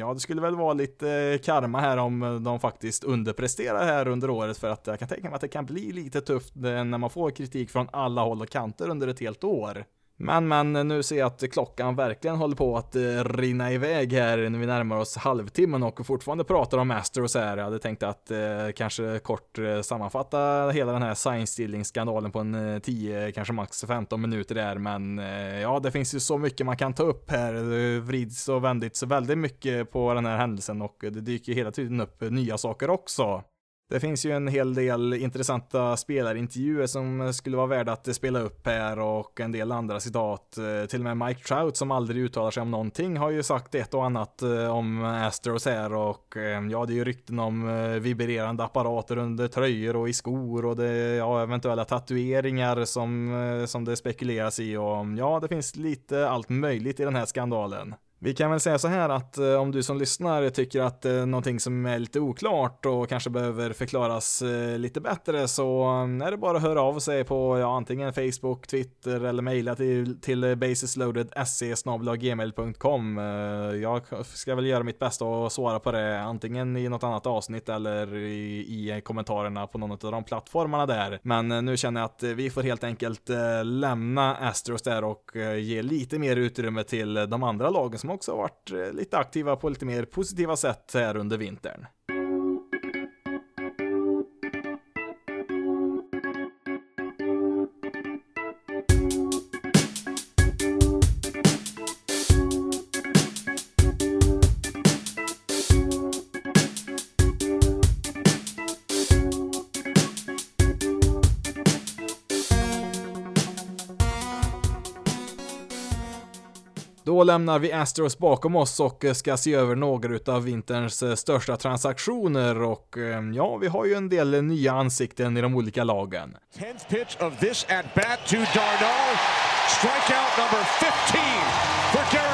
ja, det skulle väl vara lite karma här om de faktiskt underpresterar här under året för att jag kan tänka mig att det kan bli lite tufft eh, när man får kritik från alla håll och kanter under ett helt år. Men men eh, nu ser jag att klockan verkligen håller på att eh, rinna iväg här när vi närmar oss halvtimmen och fortfarande pratar om Astros här. Jag hade tänkt att eh, kanske kort sammanfatta hela den här science stealing skandalen på en 10, kanske max 15 minuter där. Men eh, ja, det finns ju så mycket man kan ta upp här. Det vrids och vändits väldigt mycket på den här händelsen och det dyker hela tiden upp nya saker också. Det finns ju en hel del intressanta spelarintervjuer som skulle vara värda att spela upp här och en del andra citat. Eh, till och med Mike Trout som aldrig uttalar sig om någonting har ju sagt ett och annat eh, om Astros här och eh, ja, det är ju rykten om vibrerande apparater under tröjor och i skor och det, ja, eventuella tatueringar som, som det spekuleras i och ja, det finns lite allt möjligt i den här skandalen. Vi kan väl säga så här att eh, om du som lyssnar tycker att eh, någonting som är lite oklart och kanske behöver förklaras eh, lite bättre så mm, är det bara att höra av sig på ja, antingen Facebook, Twitter eller mejla till, till basisloaded.se.gmail.com eh, Jag ska väl göra mitt bästa och svara på det antingen i något annat avsnitt eller i, i kommentarerna på någon av de plattformarna där. Men nu känner jag att vi får helt enkelt lämna Astros där och ge lite mer utrymme till de andra lagen som som också har varit eh, lite aktiva på lite mer positiva sätt här under vintern. Då lämnar vi Astros bakom oss och eh, ska se över några av vinterns eh, största transaktioner och eh, ja, vi har ju en del nya ansikten i de olika lagen. 10th pitch of this at bat to Darno. Strikeout number 15 for Gary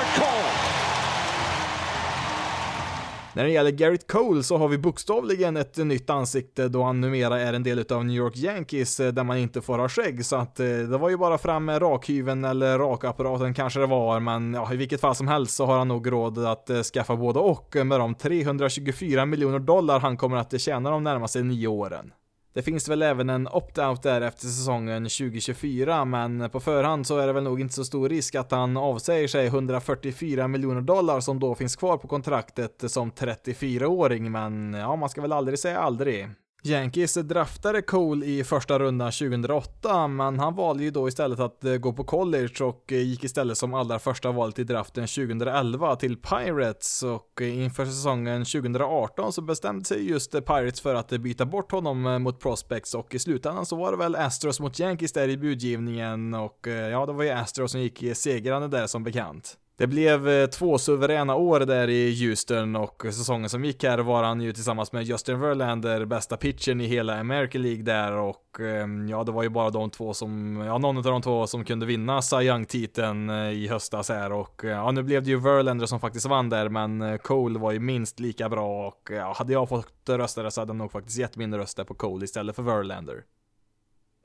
När det gäller Garrett Cole så har vi bokstavligen ett nytt ansikte då han numera är en del av New York Yankees eh, där man inte får ha skägg så att eh, det var ju bara fram med rakhyveln eller rakapparaten kanske det var men ja, i vilket fall som helst så har han nog råd att eh, skaffa både och med de 324 miljoner dollar han kommer att tjäna de närmaste nio åren. Det finns väl även en opt-out där efter säsongen 2024, men på förhand så är det väl nog inte så stor risk att han avsäger sig 144 miljoner dollar som då finns kvar på kontraktet som 34-åring, men ja, man ska väl aldrig säga aldrig. Yankees draftade Cole i första rundan 2008, men han valde ju då istället att eh, gå på college och eh, gick istället som allra första valet i draften 2011 till Pirates. Och eh, inför säsongen 2018 så bestämde sig just Pirates för att byta bort honom mot prospects. Och i slutändan så var det väl Astros mot Yankees där i budgivningen. Och ja, det var ju Astros som gick segrande där som bekant. Det blev eh, två suveräna år där i Houston och säsongen som gick här var han ju tillsammans med Justin Verlander bästa pitchen i hela American League där och ehm, ja, det var ju bara de två som, ja, någon av de två som kunde vinna Cy Young-titeln eh, i höstas här och eh, ja, nu blev det ju Verlander som faktiskt vann där, men Cole var ju minst lika bra och ja, hade jag fått rösta där så hade jag nog faktiskt gett min röst där på Cole istället för Verlander.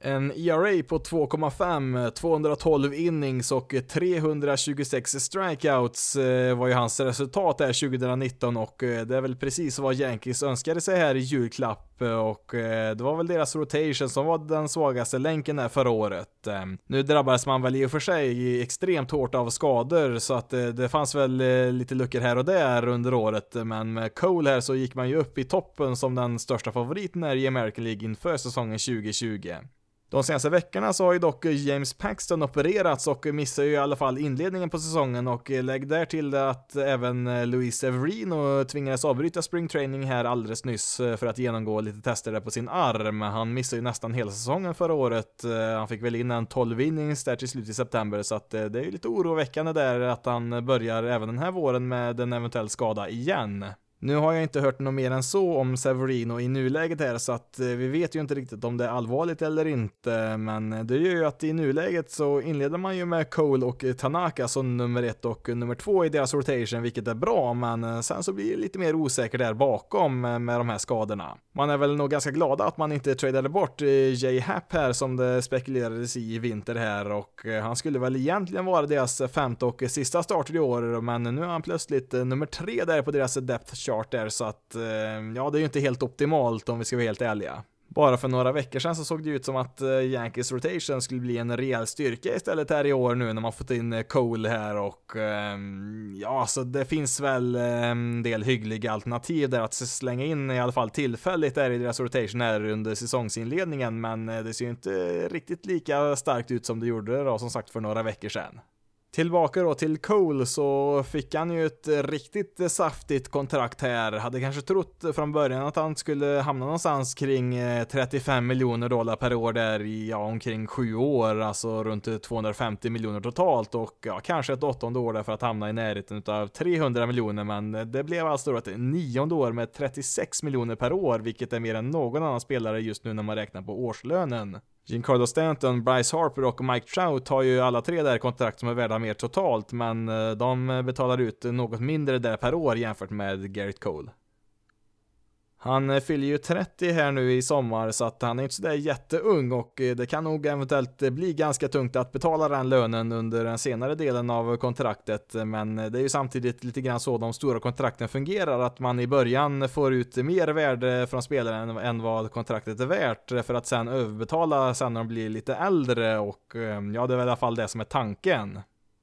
En ERA på 2,5, 212 innings och 326 strikeouts eh, var ju hans resultat där 2019 och eh, det är väl precis vad Yankees önskade sig här i julklapp och eh, det var väl deras rotation som var den svagaste länken där förra året. Nu drabbades man väl i och för sig extremt hårt av skador så att det fanns väl lite luckor här och där under året men med Cole här så gick man ju upp i toppen som den största favoriten här i American League inför säsongen 2020. De senaste veckorna så har ju dock James Paxton opererats och missar ju i alla fall inledningen på säsongen och lägg där till att även Luis Severino tvingades avbryta springtraining här alldeles nyss för att genomgå lite tester där på sin arm. Han missade ju nästan hela säsongen förra året. Han fick väl in en 12 innings där till slut i september så att eh, det är ju lite oroväckande där att han börjar även den här våren med en eventuell skada igen. Nu har jag inte hört något mer än så om Severino i nuläget här, så att eh, vi vet ju inte riktigt om det är allvarligt eller inte, men det gör ju att i nuläget så inleder man ju med Cole och Tanaka som nummer ett och nummer två i deras rotation, vilket är bra, men eh, sen så blir det lite mer osäkert där bakom eh, med de här skadorna. Man är väl nog ganska glada att man inte tradade bort Jay Happ här som det spekulerades i i vinter här och han skulle väl egentligen vara deras femte och sista starter i år, men nu är han plötsligt nummer tre där på deras depth charter så att eh, ja, det är ju inte helt optimalt om vi ska vara helt ärliga. Bara för några veckor sedan så såg det ut som att eh, Yankees rotation skulle bli en rejäl styrka istället här i år nu när man fått in eh, Cole här och ehm, ja, så det finns väl en del hyggliga alternativ där att slänga in i alla fall tillfälligt där i deras rotation här under säsongsinledningen, men det ser ju inte riktigt lika starkt ut som det gjorde då som sagt för några veckor sedan. Tillbaka då till Cole så fick han ju ett riktigt saftigt kontrakt här. Hade kanske trott från början att han skulle hamna någonstans kring eh, 35 miljoner dollar per år där i ja, omkring sju år, alltså runt eh, 250 miljoner totalt och ja, kanske ett åttonde år där för att hamna i närheten av 300 miljoner, men det blev alltså då ett nionde år med 36 miljoner per år, vilket är mer än någon annan spelare just nu när man räknar på årslönen. Giancarlo Stanton, Bryce Harper och Mike Trout har ju alla tre där kontrakt som är värda mer totalt, men eh, de betalar ut något mindre där per år jämfört med Garrett Cole. Han eh, fyller ju 30 här nu i sommar så att han är inte sådär jätteung och eh, det kan nog eventuellt eh, bli ganska tungt att betala den lönen under den senare delen av kontraktet. Men det är ju samtidigt lite grann så de stora kontrakten fungerar att man i början får ut mer värde från spelaren än vad kontraktet är värt för att sen överbetala sen när de blir lite äldre och ja, det är väl i alla fall det som är tanken.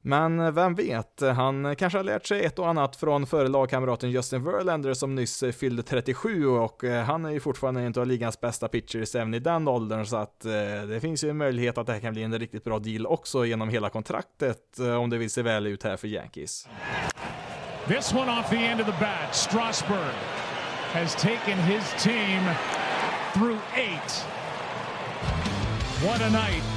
Men vem vet, han kanske har lärt sig ett och annat från före lagkamraten Justin Verlander som nyss fyllde 37 och eh, han är ju fortfarande en av ligans bästa pitchers även i den åldern så att eh, det finns ju en möjlighet att det här kan bli en riktigt bra deal också genom hela kontraktet eh, om det vill se väl ut här för Yankees. This one off the end of the bat, Strasburg has taken his team through eight. What a night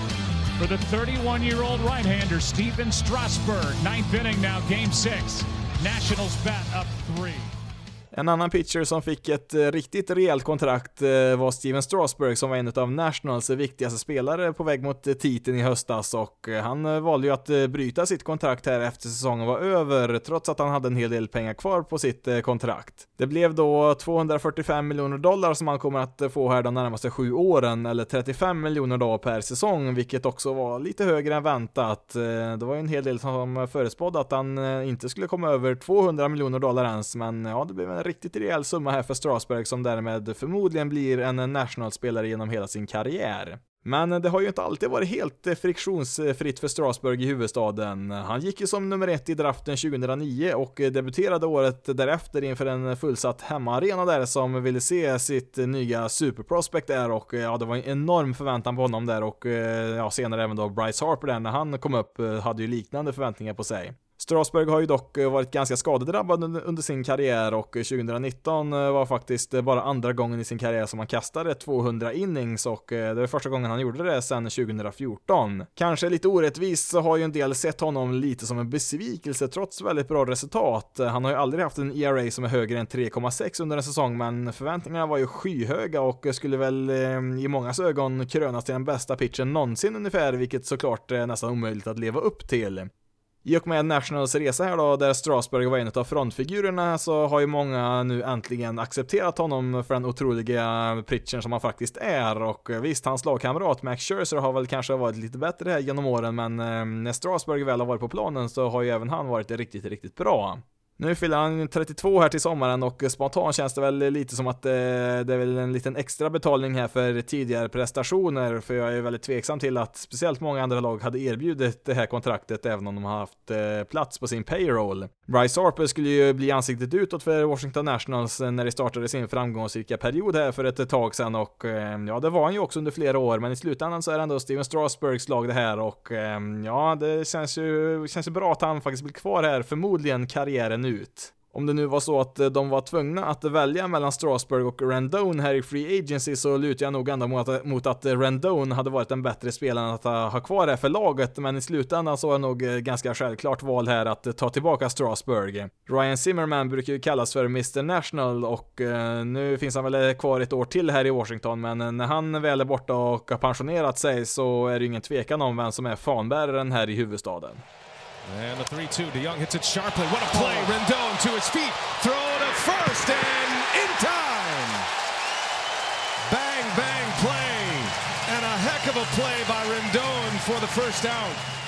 for the 31-year-old right-hander Steven Strasburg. Ninth inning now, game six. Nationals bat up three. En annan pitcher som fick ett eh, riktigt rejält kontrakt eh, var Steven Strasberg som var en av Nationals viktigaste spelare på väg mot eh, titeln i höstas och han valde ju att bryta sitt kontrakt här efter säsongen var över trots att han hade en hel del pengar kvar på sitt kontrakt. Det blev då 245 miljoner dollar som han kommer att få här de närmaste sju åren eller 35 miljoner dollar per säsong vilket också var lite högre än väntat. Det var ju en hel del som förespådde att han inte skulle komma över 200 miljoner dollar ens men ja, det blev en en riktigt rejäl summa här för Strasberg som därmed förmodligen blir en nationalspelare genom hela sin karriär. Men det har ju inte alltid varit helt friktionsfritt för Strasbourg i huvudstaden. Han gick ju som nummer ett i draften 2009 och debuterade året därefter inför en fullsatt hemmaarena där som ville se sitt nya superprospect där och ja, det var en enorm förväntan på honom där och ja, senare även då Bryce Harper där när han kom upp hade ju liknande förväntningar på sig. Strasberg har ju dock eh, varit ganska skadedrabbad under sin karriär och eh, 2019 eh, var faktiskt bara andra gången i sin karriär som han kastade 200 innings och det var första gången han gjorde det sedan 2014. Kanske lite orättvist så har ju en del sett honom lite som en besvikelse trots väldigt bra resultat. Han har ju aldrig haft en ERA som är högre än 3,6 under en säsong men förväntningarna var ju skyhöga och skulle väl i mångas ögon krönas till den bästa pitchen någonsin ungefär, vilket såklart är nästan omöjligt att leva upp till. I och med Nationals resa här då, där Strasberg var en av frontfigurerna, så har ju många nu äntligen accepterat honom för den otroliga pritchen som han faktiskt är. Och visst, hans lagkamrat Max Scherzer har väl kanske varit lite bättre här genom åren, men eh, när Strasberg väl har varit på planen så har ju även han varit riktigt, riktigt bra. Nu fyller han 32 här till sommaren och spontant känns det väl lite som att eh, det är väl en liten extra betalning här för tidigare prestationer, för jag är väldigt tveksam till att speciellt många andra lag hade erbjudit det här kontraktet även om de har haft eh, plats på sin payroll. Bryce Harper skulle ju bli ansiktet utåt för Washington Nationals eh, när de startade sin framgångsrika period här för ett tag sedan och eh, ja, det var han ju också under flera år, men i slutändan så är det ändå Steven Strasburgs lag det här och eh, ja, det känns ju, känns ju bra att han faktiskt blir kvar här, förmodligen karriären ut. Om det nu var så att eh, de var tvungna att välja mellan Strasburg och Rendon här i Free Agency så lutar jag nog ändå mot att, mot att hade varit en bättre spelare att ha kvar här för laget, men i slutändan så var det nog eh, ganska självklart val här att eh, ta tillbaka Strasburg. Ryan Zimmerman brukar ju kallas för Mr National och nu finns han väl kvar ett år till här i Washington, men när han väl är borta och har pensionerat sig så är det ingen tvekan om vem som är fanbäraren här i huvudstaden. And the 3 2. DeYoung hits it sharply. What a play. Rendon to his feet. Throw to first and in time. Bang, bang play. And a heck of a play by Rendon for the first out.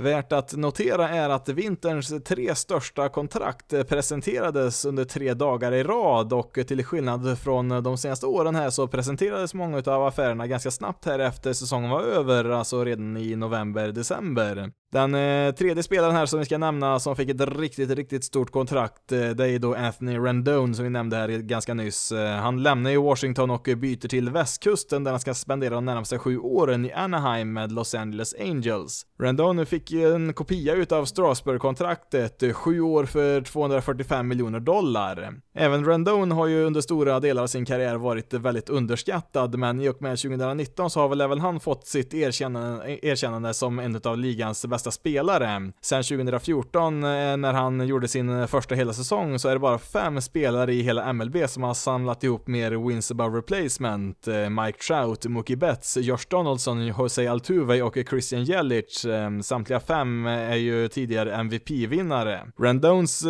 Värt att notera är att vinterns tre största kontrakt presenterades under tre dagar i rad och till skillnad från de senaste åren här så presenterades många av affärerna ganska snabbt här efter säsongen var över, alltså redan i november, december. Den eh, tredje spelaren här som vi ska nämna som fick ett riktigt, riktigt stort kontrakt, eh, det är då Anthony Rendon som vi nämnde här ganska nyss. Eh, han lämnar ju Washington och byter till västkusten där han ska spendera de närmaste sju åren i Anaheim med Los Angeles Angels. Rendon fick en kopia utav Strasbourg-kontraktet, eh, sju år för 245 miljoner dollar. Även Rendon har ju under stora delar av sin karriär varit väldigt underskattad, men i och med 2019 så har väl även han fått sitt erkännande, erkännande som en av ligans bästa spelare. Sen 2014 eh, när han gjorde sin eh, första hela säsong så är det bara fem spelare i hela MLB som har samlat ihop mer wins above replacement. Eh, Mike Trout, Mookie Betts, Josh Donaldson, Jose Altuve och Christian Jelic. Samtliga fem är ju tidigare MVP-vinnare. Randones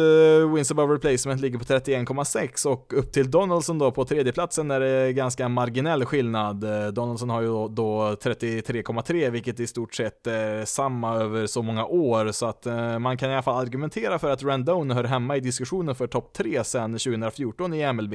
wins above replacement ligger på 31,6 och upp till Donaldson då på tredjeplatsen är det ganska marginell skillnad. Donaldson har ju då 33,3 vilket i stort sett är samma över över så många år så att eh, man kan i alla fall argumentera för att Randone hör hemma i diskussionen för topp 3 sedan 2014 i MLB.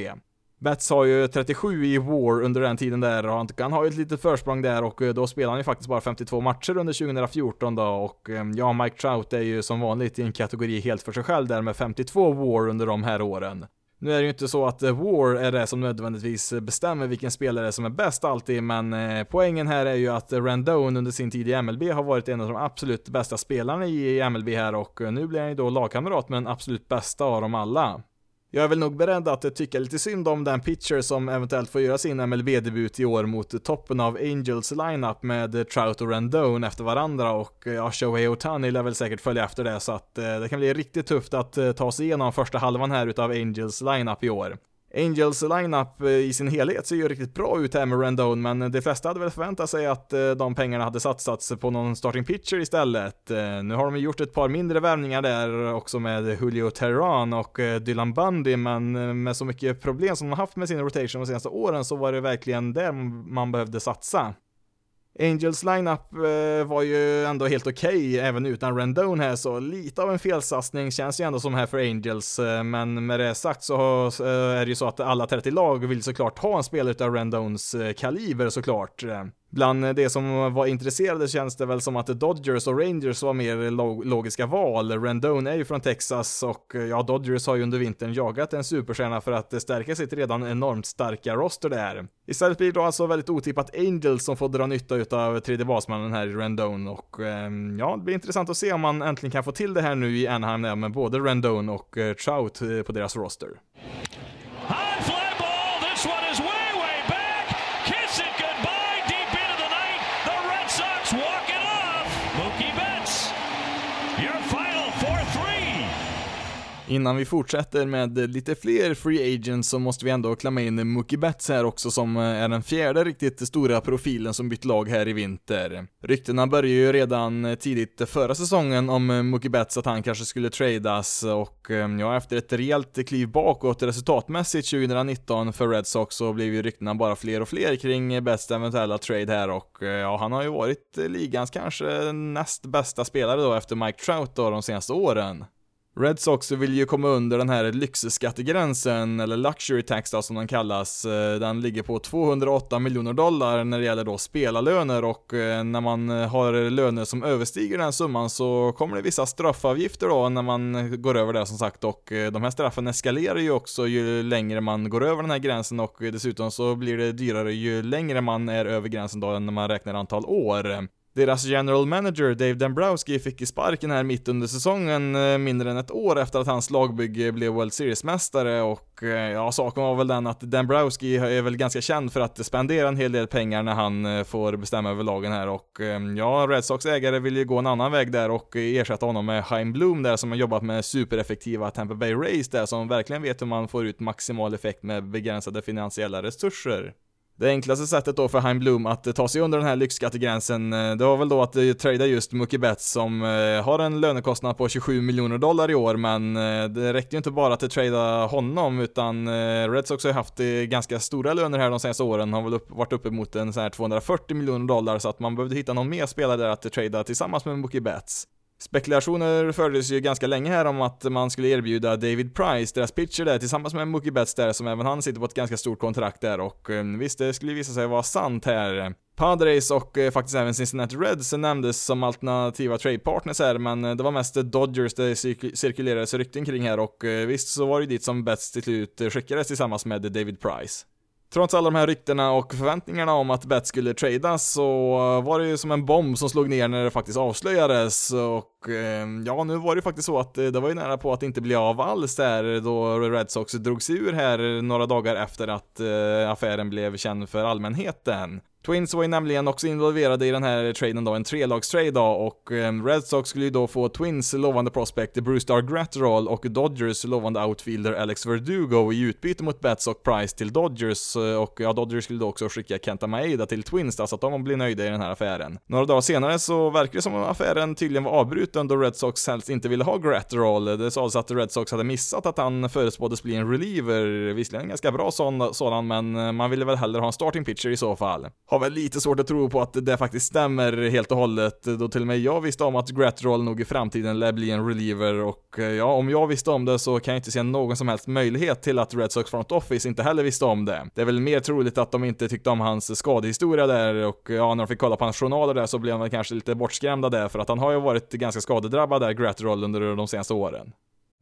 Betts har ju 37 i War under den tiden där och han har ju ett litet försprång där och eh, då spelar han ju faktiskt bara 52 matcher under 2014 då och eh, ja, Mike Trout är ju som vanligt i en kategori helt för sig själv där med 52 War under de här åren. Nu är det ju inte så att eh, War är det som nödvändigtvis bestämmer vilken spelare som är bäst alltid, men eh, poängen här är ju att Randone under sin tid i MLB har varit en av de absolut bästa spelarna i MLB här och eh, nu blir han ju då lagkamrat med den absolut bästa av dem alla. Jag är väl nog beredd att tycka lite synd om den pitcher som eventuellt får göra sin MLB-debut i år mot toppen av Angels lineup med Trout och Rendon efter varandra och eh, ja, Shohei Otani lär väl säkert följa efter det så att eh, det kan bli riktigt tufft att eh, ta sig igenom första halvan här utav Angels lineup i år. Angels lineup eh, i sin helhet ser ju riktigt bra ut här med Rendon, men de flesta hade väl förväntat sig att eh, de pengarna hade satsats på någon starting pitcher istället. Eh, nu har de gjort ett par mindre värvningar där också med Julio Terran och Dylan Bundy, men med så mycket problem som de haft med sin rotation de senaste åren så var det verkligen där man behövde satsa. Angels lineup eh, var ju ändå helt okej okay, även utan Rendon här, så lite av en felsatsning känns ju ändå som här för Angels, eh, men med det sagt så eh, är det ju så att alla 30 lag vill såklart ha en spelare utav Rendons eh, kaliber såklart. Eh. Bland det som var intresserade känns det väl som att Dodgers och Rangers var mer log logiska val. Rendon är ju från Texas och ja, Dodgers har ju under vintern jagat en superstjärna för att stärka sitt redan enormt starka roster där. Istället blir det då alltså väldigt otippat Angels som får dra nytta utav tredje basmannen här i Rendon och ehm, ja, det blir intressant att se om man äntligen kan få till det här nu i Anaheim med både Rendon och eh, Trout eh, på deras roster. Innan vi fortsätter med lite fler free agents så måste vi ändå klämma in Mookie Betts här också som eh, är den fjärde riktigt stora profilen som bytt lag här i vinter. Ryktena började ju redan eh, tidigt förra säsongen om eh, Mookie Betts att han kanske skulle tradas och ja, efter ett rejält kliv bakåt resultatmässigt 2019 för Red Sox så blev ju ryktena bara fler och fler kring Betts eventuella trade här och ja, han har ju varit ligans kanske näst bästa spelare då efter Mike Trout då de senaste åren. Red Sox vill ju komma under den här lyxskattegränsen, eller luxury tax då, som den kallas. Eh, den ligger på 208 miljoner dollar när det gäller då spelarlöner och eh, när man har löner som överstiger den summan så kommer det vissa straffavgifter då när man går över det som sagt och eh, de här straffen eskalerar ju också ju längre man går över den här gränsen och dessutom så blir det dyrare ju längre man är över gränsen då när man räknar antal år. Deras general manager Dave Dombrowski fick sparken här mitt under säsongen, eh, mindre än ett år efter att hans lagbygge blev World Series-mästare och eh, ja, saken var väl den att Dombrowski är väl ganska känd för att spendera en hel del pengar när han eh, får bestämma över lagen här och ja, Red Sox ägare vill ju gå en annan väg där och ersätta honom med Chaim Bloom där som har jobbat med supereffektiva Tampa Bay Rays där som verkligen vet hur man får ut maximal effekt med begränsade finansiella resurser. Det enklaste sättet då för Hein Bloom att eh, ta sig under den här lyxskattegränsen, eh, det var väl då att eh, trada just Mookie Betts som har en lönekostnad på 27 miljoner dollar i år, men det räckte ju inte bara att trada honom, utan Red Sox har ju haft ganska stora löner här de senaste åren, har väl upp, varit uppemot en sån här 240 miljoner dollar, så att man behövde hitta någon mer spelare där att trada tillsammans med Mookie Betts. Spekulationer fördes ju ganska länge här om att man skulle erbjuda David Price, deras pitcher där, tillsammans med Mookie Betts där, som även han sitter på ett ganska stort kontrakt där och eh, visst, det skulle visa sig vara sant här. Padres och eh, faktiskt även Cincinnati Reds nämndes som alternativa tradepartners här, men eh, det var mest Dodgers det cirkulerades rykten kring här och visst så var det dit som Betts till slut skickades tillsammans med David Price. Trots alla de här ryktena och förväntningarna om att Bet skulle tradas så var det ju som en bomb som slog ner när det faktiskt avslöjades och eh, ja, nu var det ju faktiskt så att det var ju nära på att inte bli av alls där då Red Sox drog sig ur här några dagar efter att eh, affären blev känd för allmänheten. Twins var ju nämligen också involverade i den här traden då, en trelagstrade då, och ehm, Red Sox skulle ju då få Twins lovande prospect Bruce Dar Gratterall och Dodgers lovande outfielder Alex Verdugo i utbyte mot Bets och Price till Dodgers, eh, och ja, Dodgers skulle då också skicka Kenta Maeda till Twins då, så att de blir nöjda i den här affären. Några dagar senare så verkar det som att affären tydligen var avbruten då Red Sox helst inte ville ha Gratterall. Det sades att Red Sox hade missat att han förutspåddes bli en reliever, visserligen en ganska bra sådan, men eh, man ville väl hellre ha en starting pitcher i så fall har väl lite svårt att tro på att det faktiskt stämmer helt och hållet, då till och med jag visste om att Gratroll nog i framtiden lär bli en reliever och eh, ja, om jag visste om det så kan jag inte se någon som helst möjlighet till att Red Sox Front Office inte heller visste om det. Det är väl mer troligt att de inte tyckte om hans skadehistoria där och ja, när de fick kolla på hans journaler där så blev de kanske lite bortskrämda där för att han har ju varit ganska skadedrabbad där, Gratroll, under de senaste åren.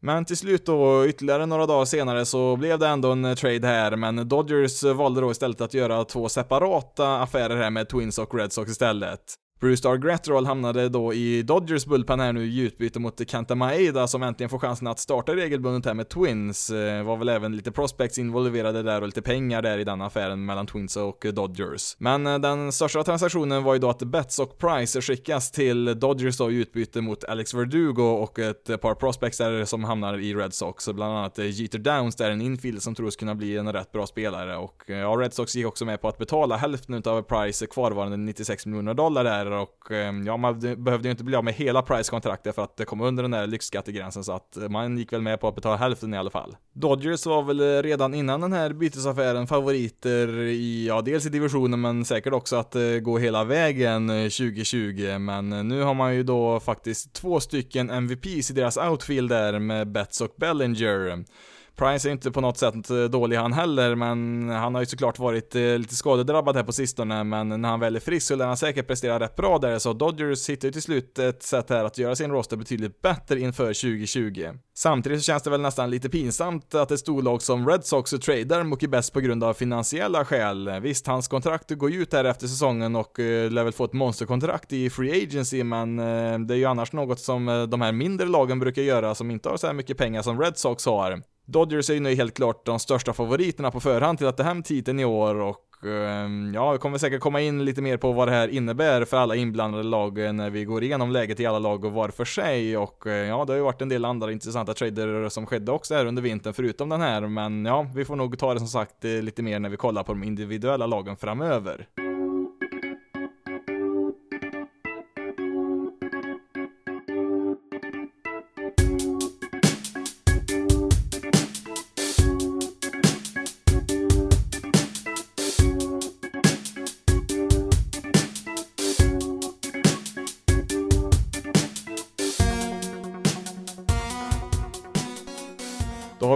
Men till slut då, ytterligare några dagar senare så blev det ändå en eh, trade här, men Dodgers eh, valde då istället att göra två separata affärer här med Twins och Red Sox istället. Bruce Dar Gretrol hamnade då i Dodgers bullpen här nu i utbyte mot Kenta Maeda som äntligen får chansen att starta regelbundet här med Twins. Eh, var väl även lite prospects involverade där och lite pengar där i den affären mellan Twins och Dodgers. Men eh, den största transaktionen var ju då att Betts och Price skickas till Dodgers då i utbyte mot Alex Verdugo och ett par prospects där som hamnar i Red Sox. Bland annat eh, Jeter Downs där, en infield som tros kunna bli en rätt bra spelare och ja, Red Sox gick också med på att betala hälften av Price kvarvarande 96 miljoner dollar där och ehm, ja, man behövde ju inte bli av med hela Price-kontraktet för att det kom under den där lyxskattegränsen så att man gick väl med på att betala hälften i alla fall. Dodgers var väl redan innan den här bytesaffären favoriter i, ja, dels i divisionen men säkert också att eh, gå hela vägen eh, 2020 men eh, nu har man ju då faktiskt två stycken MVPs i deras outfield där med Betts och Bellinger. Price är inte på något sätt eh, dålig han heller, men han har ju såklart varit eh, lite skadedrabbad här på sistone, men när han väl är frisk så lär han säkert prestera rätt bra där, så Dodgers hittar ju till slut ett sätt här att göra sin roster betydligt bättre inför 2020. Samtidigt så känns det väl nästan lite pinsamt att ett storlag som Red Sox tradar Mookie Best på grund av finansiella skäl. Visst, hans kontrakt går ju ut här efter säsongen och eh, lär väl få ett monsterkontrakt i Free Agency, men det är ju annars något som de här mindre lagen brukar göra som inte har så här mycket pengar som Red Sox har. Dodgers är ju nu helt klart de största favoriterna på förhand till att ta hem titeln i år och ehm, ja, vi kommer säkert komma in lite mer på vad det här innebär för alla inblandade lag eh, när vi går igenom läget i alla lag och var för sig och eh, ja, det har ju varit en del andra intressanta trader som skedde också här under vintern förutom den här, men ja, vi får nog ta det som sagt eh, lite mer när vi kollar på de individuella lagen framöver.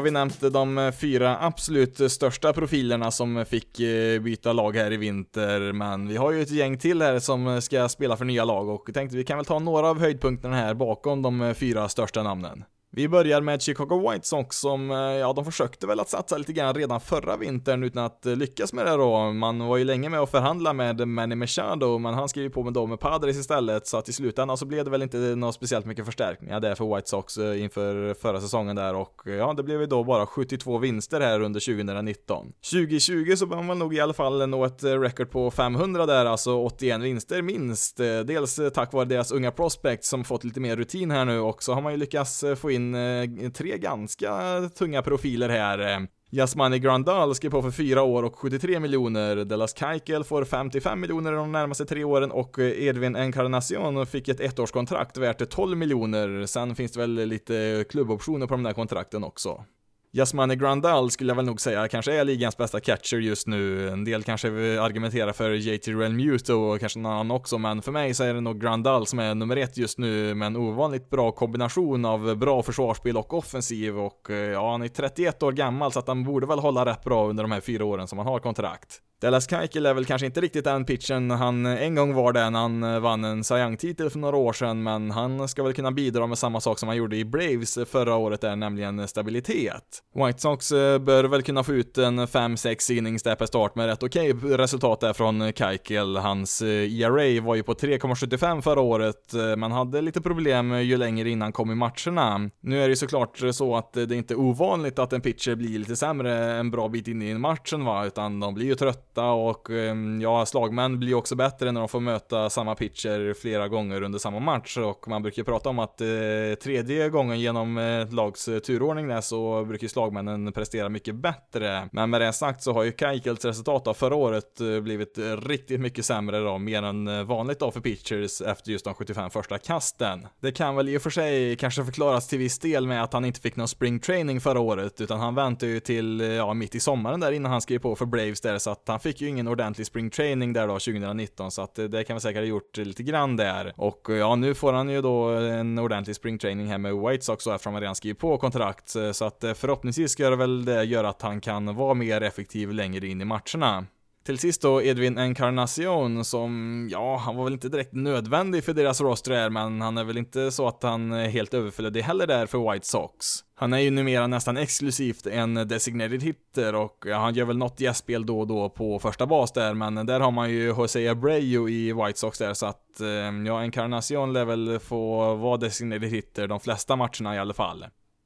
Vi nämnt de fyra absolut största profilerna som fick eh, byta lag här i vinter, men vi har ju ett gäng till här som ska spela för nya lag och tänkte vi kan väl ta några av höjdpunkterna här bakom de eh, fyra största namnen. Vi börjar med Chicago White Sox som, eh, ja, de försökte väl att satsa lite grann redan förra vintern utan att eh, lyckas med det då. Man var ju länge med att förhandla med Manny Machado, men han skrev ju på med dem med Padres istället, så att i slutändan så blev det väl inte något speciellt mycket förstärkningar där för White Sox eh, inför förra säsongen där och ja, det blev ju då bara 72 vinster här under 2019. 2020 så bör man nog i alla fall nå ett record på 500 där, alltså 81 vinster minst. Dels tack vare deras unga prospects som fått lite mer rutin här nu och så har man ju lyckats få in in eh, tre ganska tunga profiler här. Eh, Jasmani Grandal skrev på för fyra år och 73 miljoner, Delas Keikel får 55 miljoner de närmaste tre åren och eh, Edvin Encarnacion fick ett ettårskontrakt värt 12 miljoner. Sen finns det väl lite klubboptioner på de där kontrakten också. Yasmani Grandal skulle jag väl nog säga kanske är ligans bästa catcher just nu. En del kanske argumenterar för JT Realmuto och kanske någon annan också, men för mig så är det nog Grandal som är nummer ett just nu med en ovanligt bra kombination av bra försvarsspel och offensiv och eh, ja, han är 31 år gammal så att han borde väl hålla rätt bra under de här fyra åren som han har kontrakt. Dallas Keuchel är väl kanske inte riktigt den pitchen han en gång var det när han eh, vann en Cy Young-titel för några år sedan, men han ska väl kunna bidra med samma sak som han gjorde i Braves förra året där, nämligen stabilitet. White Sox eh, bör väl kunna få ut en 5-6 innings där per start med rätt okej okay resultat där från Keuchel. Hans eh, ERA var ju på 3,75 förra året, men hade lite problem ju längre innan kom i matcherna. Nu är det ju såklart så att det är inte ovanligt att en pitcher blir lite sämre en bra bit in i matchen va, utan de blir ju trötta trötta och ehm, ja, slagmän blir också bättre när de får möta samma pitcher flera gånger under samma match och man brukar prata om att eh, tredje gången genom ett lags eh, turordning där så brukar slagmännen prestera mycket bättre. Men med det sagt så har ju Keichels resultat av förra året eh, blivit riktigt mycket sämre då, mer än vanligt då för pitchers efter just de 75 första kasten. Det kan väl i och för sig kanske förklaras till viss del med att han inte fick någon spring training förra året, utan han väntade ju till ja, mitt i sommaren där innan han skrev på för Braves där så att han fick ju ingen ordentlig spring training där då 2019 så att eh, det kan vi säkert ha gjort lite grann där. Och eh, ja, nu får han ju då en ordentlig spring training här med White Sox eftersom han redan skrivit på kontrakt. Så att eh, förhoppningsvis ska det väl det göra att han kan vara mer effektiv längre in i matcherna. Till sist då Edwin Encarnacion som, ja, han var väl inte direkt nödvändig för deras roster här, men han är väl inte så att han är helt överflödig heller där för White Sox. Han är ju numera nästan exklusivt en designated hitter och ja, han gör väl något gästspel då och då på första bas där, men där har man ju Jose Abreu i White Sox där, så att eh, ja, Encarnacion lär väl få vara designated hitter de flesta matcherna i alla fall.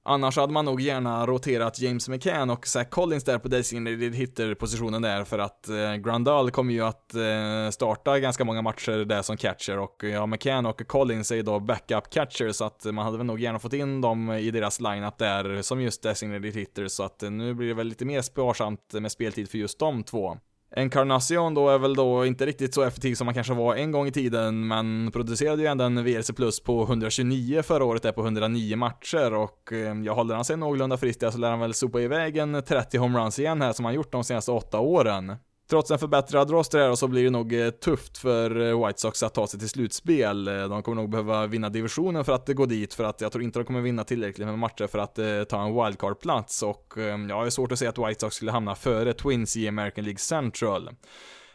Annars hade man nog gärna roterat James McCann och Zach Collins där på designated hitter-positionen där för att eh, Grandal kommer ju att eh, starta ganska många matcher där som catcher och ja, McCann och Collins är ju då backup catcher så att man hade väl nog gärna fått in dem i deras lineup där som just designated hitter så att eh, nu blir det väl lite mer sparsamt med speltid för just de två. Encarnacion då är väl då inte riktigt så effektiv som man kanske var en gång i tiden, men producerade ju ändå en VRC plus på 129 förra året, är på 109 matcher och eh, jag håller han sig någorlunda frisk där så lär han väl sopa iväg en 30 homeruns igen här som han gjort de senaste åtta åren. Trots en förbättrad roster här så blir det nog eh, tufft för eh, White Sox att ta sig till slutspel. Eh, de kommer nog behöva vinna divisionen för att gå dit, för att jag tror inte de kommer vinna tillräckligt med matcher för att ta en wildcard-plats och ja, det är svårt att se att White Sox skulle hamna före Twins i American League Central.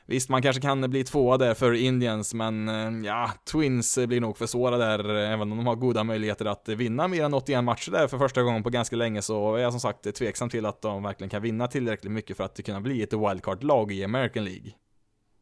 Visst, man kanske kan bli tvåa där för Indians, men eh, ja, Twins blir nog för svåra där, eh, även om de har goda möjligheter att vinna mer än 81 matcher där för första gången på ganska länge, så är jag som sagt tveksam till att de verkligen kan vinna tillräckligt mycket för att kunna bli ett wildcard-lag i American League.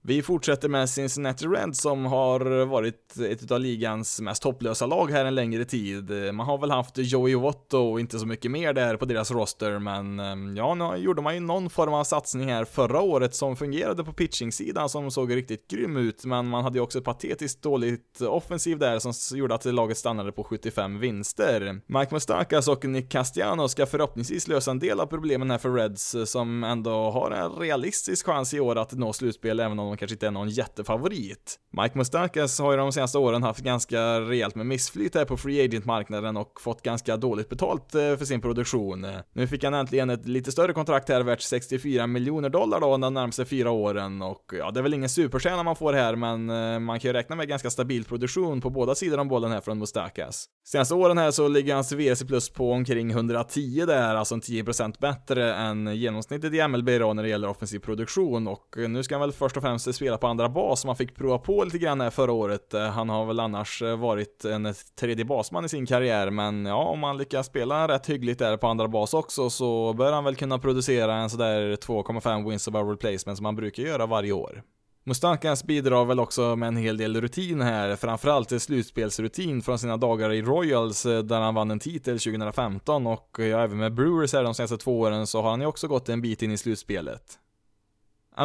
Vi fortsätter med Cincinnati Reds som har varit ett av ligans mest hopplösa lag här en längre tid. Man har väl haft Joey Votto och inte så mycket mer där på deras roster, men eh, ja, nu gjorde man ju någon form av satsning här förra året som fungerade på pitchingsidan som såg riktigt grym ut, men man hade ju också ett patetiskt dåligt offensiv där som gjorde att laget stannade på 75 vinster. Mike Mustakas och Nick Castiano ska förhoppningsvis lösa en del av problemen här för Reds som ändå har en realistisk chans i år att nå slutspel även om de kanske inte är någon jättefavorit. Mike Mustakas har ju de senaste åren haft ganska rejält med missflyt här på free agent-marknaden och fått ganska dåligt betalt eh, för sin produktion. Nu fick han äntligen ett lite större kontrakt här värt 64 miljoner dollar då de närmaste fyra åren och ja, det är väl ingen superstjärna man får här men eh, man kan ju räkna med ganska stabil produktion på båda sidor om bollen här från Mustakas. Senaste åren här så ligger hans VC plus på omkring 110 där, alltså 10% bättre än genomsnittet i MLB då när det gäller offensiv produktion och eh, nu ska han väl först och främst spela på andra bas som han fick prova på lite grann här förra året. Eh, han har väl annars eh, varit en tredje basman i sin karriär, men ja, om han lyckas spela rätt hyggligt där på andra bas också så bör han väl kunna producera en sådär 2,5 wins above replacement som han brukar göra varje år. Mustakas bidrar väl också med en hel del rutin här, framförallt slutspelsrutin från sina dagar i Royals eh, där han vann en titel 2015 och ja, även med Brewers här de senaste två åren så har han ju också gått en bit in i slutspelet.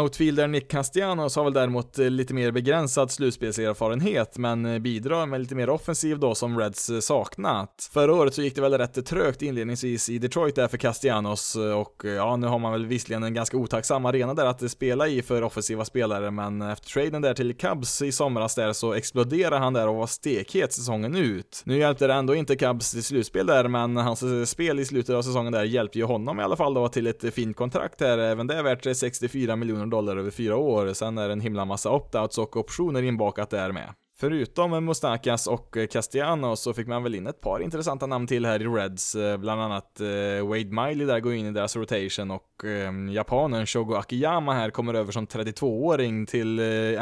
Outfielder Nick Castellanos har väl däremot eh, lite mer begränsad slutspelserfarenhet, men eh, bidrar med lite mer offensiv då som Reds eh, saknat. Förra året så gick det väl rätt trögt inledningsvis i Detroit där för Castellanos och ja, nu har man väl visserligen en ganska otacksam arena där att spela i för offensiva spelare, men efter traden där till Cubs i somras där så exploderade han där och var stekhet säsongen ut. Nu hjälpte det ändå inte Cubs till slutspel där, men hans spel i slutet av säsongen där hjälpte ju honom i alla fall då till ett fint kontrakt här, även det är värt 64 miljoner dollar över fyra år. Sen är det en himla massa opt-outs och optioner inbakat där med. Förutom Mustakas och Castellanos så fick man väl in ett par intressanta namn till här i Reds, eh, bland annat eh, Wade Miley där går in i deras rotation och eh, japanen Shogo Akiyama här kommer över som 32-åring till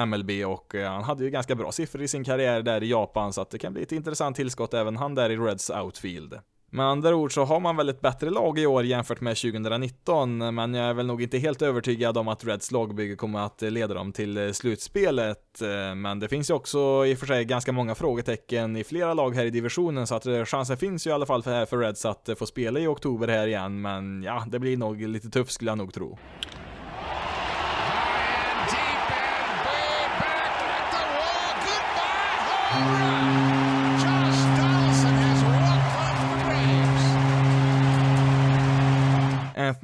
MLB och han hade ju ganska bra siffror i sin karriär där i Japan så att det kan bli ett intressant tillskott även han där i Reds outfield. Med andra ord så har man väl ett bättre lag i år jämfört med 2019, men jag är väl nog inte helt övertygad om att Reds lagbygge kommer att leda dem till eh, slutspelet. Eh, men det finns ju också i och för sig ganska många frågetecken i flera lag här i divisionen, så att eh, chansen finns ju i alla fall för, för Reds att få spela i oktober här igen, men ja, det blir nog lite tufft skulle jag nog tro.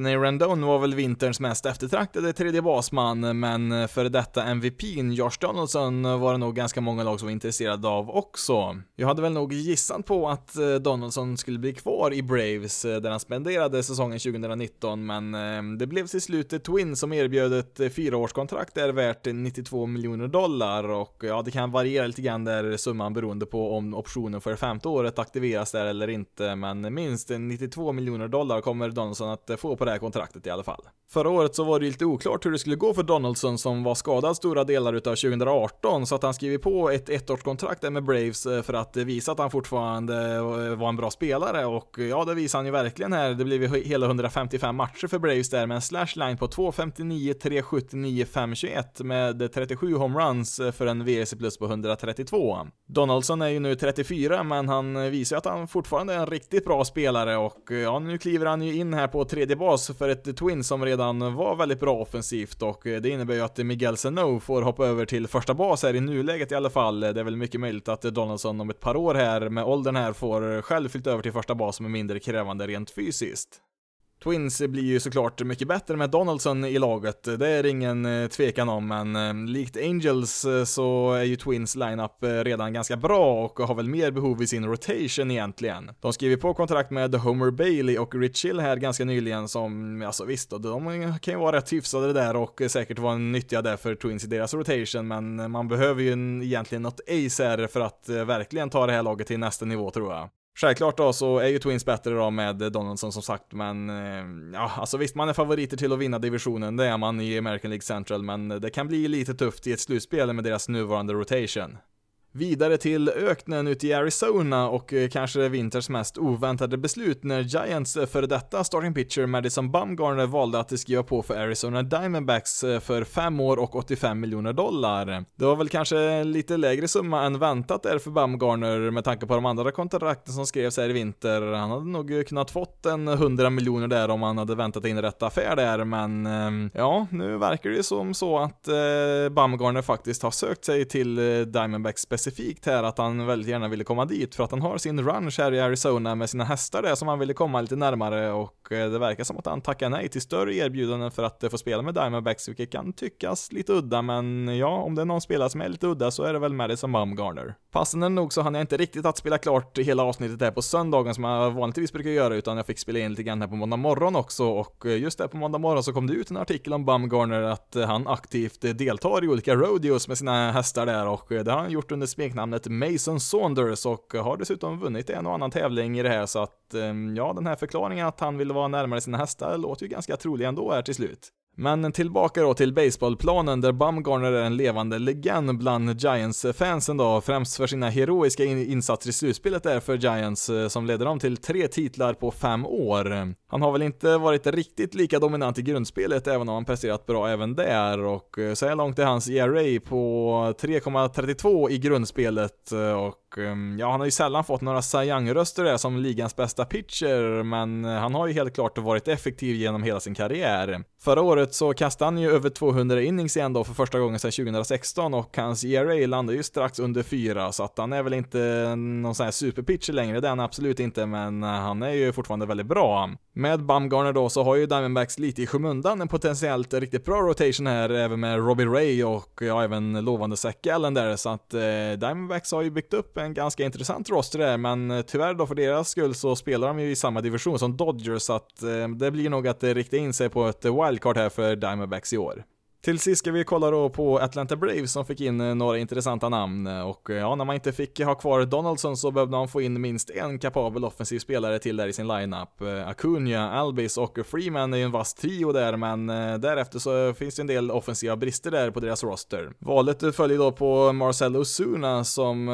Anthony Rendon var väl vinterns mest eftertraktade tredje basman, men för detta MVPn Josh Donaldson var det nog ganska många lag som var intresserade av också. Jag hade väl nog gissat på att eh, Donaldson skulle bli kvar i Braves eh, där han spenderade säsongen 2019, men eh, det blev till slut Twin som erbjöd ett fyraårskontrakt där värt 92 miljoner dollar och ja, det kan variera lite grann där summan beroende på om optionen för femte året aktiveras där eller inte, men minst 92 miljoner dollar kommer Donaldson att få på det här kontraktet i alla fall. Förra året så var det lite oklart hur det skulle gå för Donaldson som var skadad stora delar utav 2018 så att han skrev på ett ettårskontrakt med Braves eh, för att visa att han fortfarande eh, var en bra spelare och ja, det visar han ju verkligen här. Det blev ju hela 155 matcher för Braves där med en slashline på 2.59, 3.79, 5.21 med 37 homeruns eh, för en VSC plus på 132. Donaldson är ju nu 34 men han visar ju att han fortfarande är en riktigt bra spelare och ja, nu kliver han ju in här på tredje bas för ett Twin som redan var väldigt bra offensivt och eh, det innebär ju att Miguel Sano får hoppa över till första bas här i nuläget i alla fall. Det är väl mycket möjligt att Donaldson om ett par år här med åldern här får själv flytta över till första bas som är mindre krävande rent fysiskt. Twins blir ju såklart mycket bättre med Donaldson i laget, det är ingen eh, tvekan om, men eh, likt Angels eh, så är ju Twins lineup redan ganska bra och har väl mer behov i sin rotation egentligen. De skriver på kontrakt med Homer Bailey och Rich Hill här ganska nyligen som, alltså visst, de kan ju vara rätt hyfsade där och säkert vara nyttiga där för Twins i deras rotation, men man behöver ju egentligen något ace här för att verkligen ta det här laget till nästa nivå tror jag. Självklart då så är ju Twins bättre då med Donaldson som sagt, men eh, ja, alltså visst man är favoriter till att vinna divisionen, det är man i American League Central, men det kan bli lite tufft i ett slutspel med deras nuvarande rotation. Vidare till öknen ute i Arizona och eh, kanske vinters mest oväntade beslut när Giants eh, före detta starting pitcher Madison Bumgarner valde att skriva på för Arizona Diamondbacks eh, för 5 år och 85 miljoner dollar. Det var väl kanske lite lägre summa än väntat där för Bumgarner med tanke på de andra kontrakten som skrevs här i vinter. Han hade nog kunnat fått en 100 miljoner där om han hade väntat in rätt affär där, men ehm, ja, nu verkar det ju som så att Bumgarner faktiskt har sökt sig till Diamondbacks specifikt här att han väldigt gärna ville komma dit för att han har sin ranch här i Arizona med sina hästar där som han ville komma lite närmare och eh, det verkar som att han tackar nej till större erbjudanden för att få spela med Diamondbacks vilket kan tyckas lite udda men ja, om det är någon spelare som är lite udda så är det väl Madison Bumgarner. Passande nog så hann jag inte riktigt att spela klart hela avsnittet här på söndagen som jag vanligtvis brukar göra utan jag fick spela in lite grann här på måndag morgon också och eh, just där på måndag morgon så kom det ut en artikel om Bumgarner att eh, han aktivt deltar i olika rodeos med sina hästar där och det har han gjort under smeknamnet Mason Saunders och har dessutom vunnit en och annan tävling i det här så att ehm, ja, den här förklaringen att han ville vara närmare sina hästar låter ju ganska trolig ändå här till slut. Men tillbaka då till baseballplanen där Bumgarner är en levande legend bland Giants-fansen då, främst för sina heroiska insatser i slutspelet där för Giants eh, som ledde dem till tre titlar på fem år. Han har väl inte varit riktigt lika dominant i grundspelet även om han presterat bra även där och eh, så här långt är hans ERA på 3,32 i grundspelet eh, och ehm, ja, han har ju sällan fått några Cy Young-röster där som ligans bästa pitcher, men han har ju helt klart varit effektiv genom hela sin karriär. Förra året så kastade han ju över 200 innings igen då för första gången sedan 2016 och hans ERA landar ju strax under 4 så att han är väl inte någon sån här superpitcher längre, det är han absolut inte, men han är ju fortfarande väldigt bra. Med Bumgarner då så har ju Diamondbacks lite i skymundan en potentiellt riktigt bra rotation här, även med Robbie Ray och ja, även lovande Zack Allen där, så att eh, Diamondbacks har ju byggt upp en ganska intressant roster där, men eh, tyvärr då för deras skull så spelar de ju i samma division som Dodgers, så att eh, det blir nog att rikta in sig på ett wildcard här för Diamondbacks i år. Till sist ska vi kolla då på Atlanta Braves som fick in eh, några intressanta namn eh, och eh, ja, när man inte fick ha kvar Donaldson så behövde man få in minst en kapabel offensiv spelare till där i sin lineup. Acuna, Albis och Freeman är ju en vass trio där, men därefter så finns det en del offensiva brister där på deras roster. Valet följer då på Marcel Osuna som,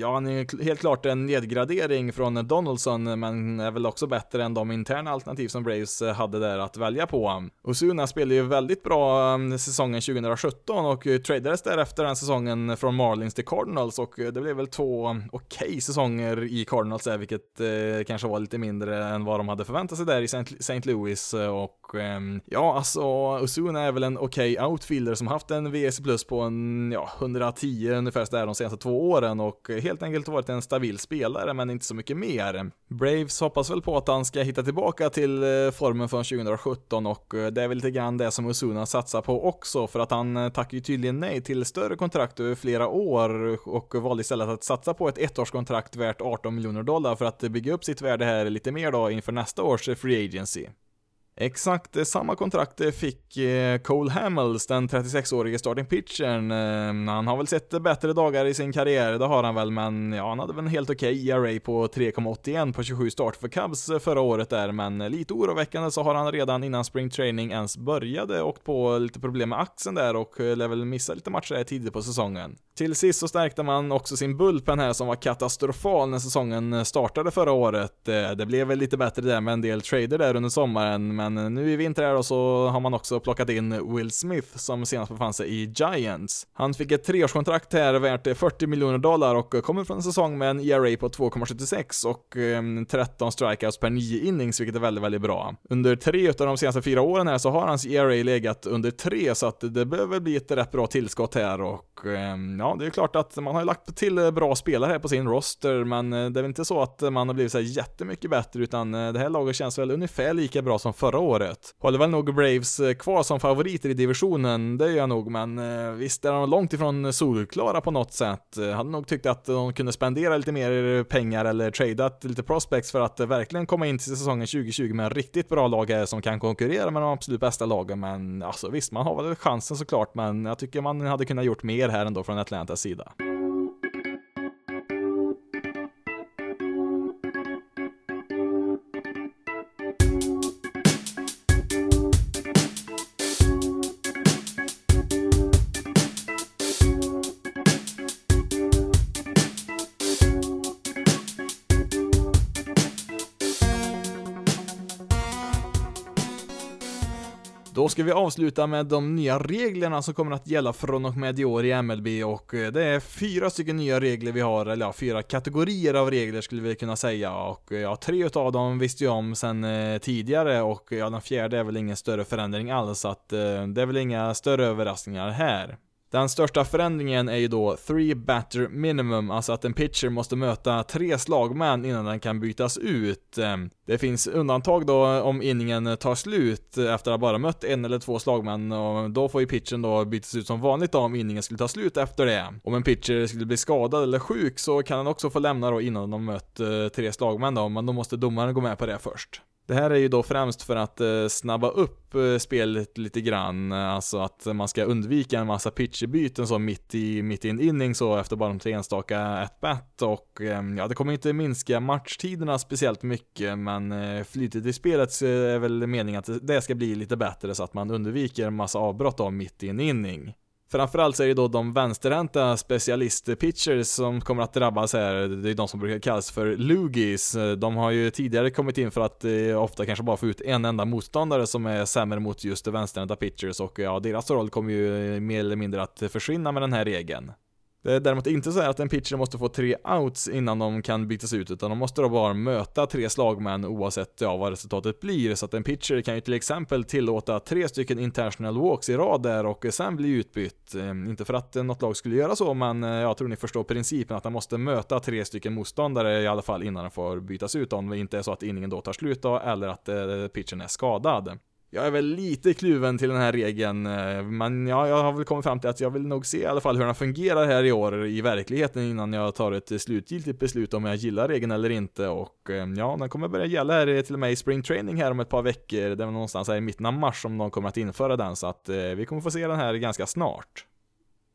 ja, han är helt klart en nedgradering från Donaldson, men är väl också bättre än de interna alternativ som Braves hade där att välja på. Osuna spelar ju väldigt bra mm, säsongen 2017 och eh, tradades därefter den säsongen från Marlins till Cardinals och eh, det blev väl två okej okay säsonger i Cardinals där, vilket eh, kanske var lite mindre än vad de hade förväntat sig där i St. Louis och eh, ja, alltså Osuna är väl en okej okay outfielder som haft en VS plus på en, ja, 110 ungefär där de senaste två åren och helt enkelt varit en stabil spelare, men inte så mycket mer. Braves hoppas väl på att han ska hitta tillbaka till eh, formen från 2017 och det är väl lite grann det som Osuna satsar på också för att han tackade tackar ju tydligen nej till större kontrakt över flera år och valde istället att satsa på ett ettårskontrakt värt 18 miljoner dollar för att bygga upp sitt värde här lite mer då inför nästa års free agency. Exakt eh, samma kontrakt eh, fick eh, Cole Hamels, den 36-årige starting pitchern. Ehm, han har väl sett bättre dagar i sin karriär, det har han väl, men ja, han hade väl en helt okej okay ERA på 3,81 på 27 start för Cubs förra året där, men lite oroväckande så har han redan innan spring training ens började åkt på lite problem med axeln där och lär väl missa lite matcher tidigt på säsongen. Till sist så stärkte man också sin bullpen här som var katastrofal när säsongen startade förra året. Det blev väl lite bättre där med en del trader där under sommaren, men men nu i vinter här då så har man också plockat in Will Smith som senast befann sig i Giants. Han fick ett treårskontrakt här värt 40 miljoner dollar och kommer från en säsong med en ERA på 2,76 och eh, 13 strikeouts per 9 innings, vilket är väldigt, väldigt bra. Under tre av de senaste fyra åren här så har hans ERA legat under 3, så att det behöver bli ett rätt bra tillskott här och Ehm, ja, det är klart att man har lagt till eh, bra spelare här på sin roster, men eh, det är väl inte så att man har blivit så jättemycket bättre, utan eh, det här laget känns väl ungefär lika bra som förra året. Håller väl nog Braves kvar som favoriter i divisionen, det gör jag nog, men visst är de långt ifrån solklara på något sätt. Jag hade nog tyckt att de kunde spendera lite mer pengar eller tradeat lite prospects för att verkligen komma in till säsongen 2020 med en riktigt bra lag här som kan konkurrera med de absolut bästa lagen, men alltså visst, man har väl chansen såklart, men jag tycker man hade kunnat gjort mer här ändå från Atlantas sida. Då ska vi avsluta med de nya reglerna som kommer att gälla från och med i år i MLB och eh, det är fyra stycken nya regler vi har, eller ja, fyra kategorier av regler skulle vi kunna säga och eh, ja, tre utav dem visste jag om sen eh, tidigare och eh, ja, den fjärde är väl ingen större förändring alls, så att eh, det är väl inga större överraskningar här. Den största förändringen är ju då 3 batter minimum, alltså att en pitcher måste möta tre slagmän innan den kan bytas ut. Ehm, det finns undantag då om inningen tar slut efter att ha bara mött en eller två slagmän och då får ju pitchen då bytas ut som vanligt då om inningen skulle ta slut efter det. Om en pitcher skulle bli skadad eller sjuk så kan han också få lämna då innan de mött eh, tre slagmän då, men då måste domaren gå med på det först. Det här är ju då främst för att eh, snabba upp eh, spelet lite grann, eh, alltså att man ska undvika en massa pitcherbyten så mitt i, mitt i en inning så efter bara de tre enstaka at-bat och ja, det kommer inte minska matchtiderna speciellt mycket men flytet i spelet är väl meningen att det ska bli lite bättre så att man undviker en massa avbrott då mitt i en inning. Framförallt så är det då de vänsterhänta specialist-pitchers som kommer att drabbas här. Det är de som brukar kallas för loogies. De har ju tidigare kommit in för att eh, ofta kanske bara få ut en enda motståndare som är sämre mot just vänsterhänta pitchers och ja, deras roll kommer ju mer eller mindre att försvinna med den här regeln. Det är däremot inte så att en pitcher måste få tre outs innan de kan bytas ut, utan de måste då bara möta tre slagmän oavsett ja, vad resultatet blir. Så att en pitcher kan ju till exempel tillåta tre stycken international walks i rad där och sen bli utbytt. Ehm, inte för att något lag skulle göra så, men eh, jag tror ni förstår principen att han måste möta tre stycken motståndare i alla fall innan den får bytas ut om det inte är så att inningen då tar slut då, eller att eh, pitchen är skadad. Jag är väl lite kluven till den här regeln, eh, men ja, jag har väl kommit fram till att jag vill nog se i alla fall hur den fungerar här i år i verkligheten innan jag tar ett slutgiltigt beslut om jag gillar regeln eller inte och eh, ja, den kommer börja gälla här eh, till och med i spring training här om ett par veckor, det är någonstans här i mitten av mars som de kommer att införa den så att eh, vi kommer få se den här ganska snart.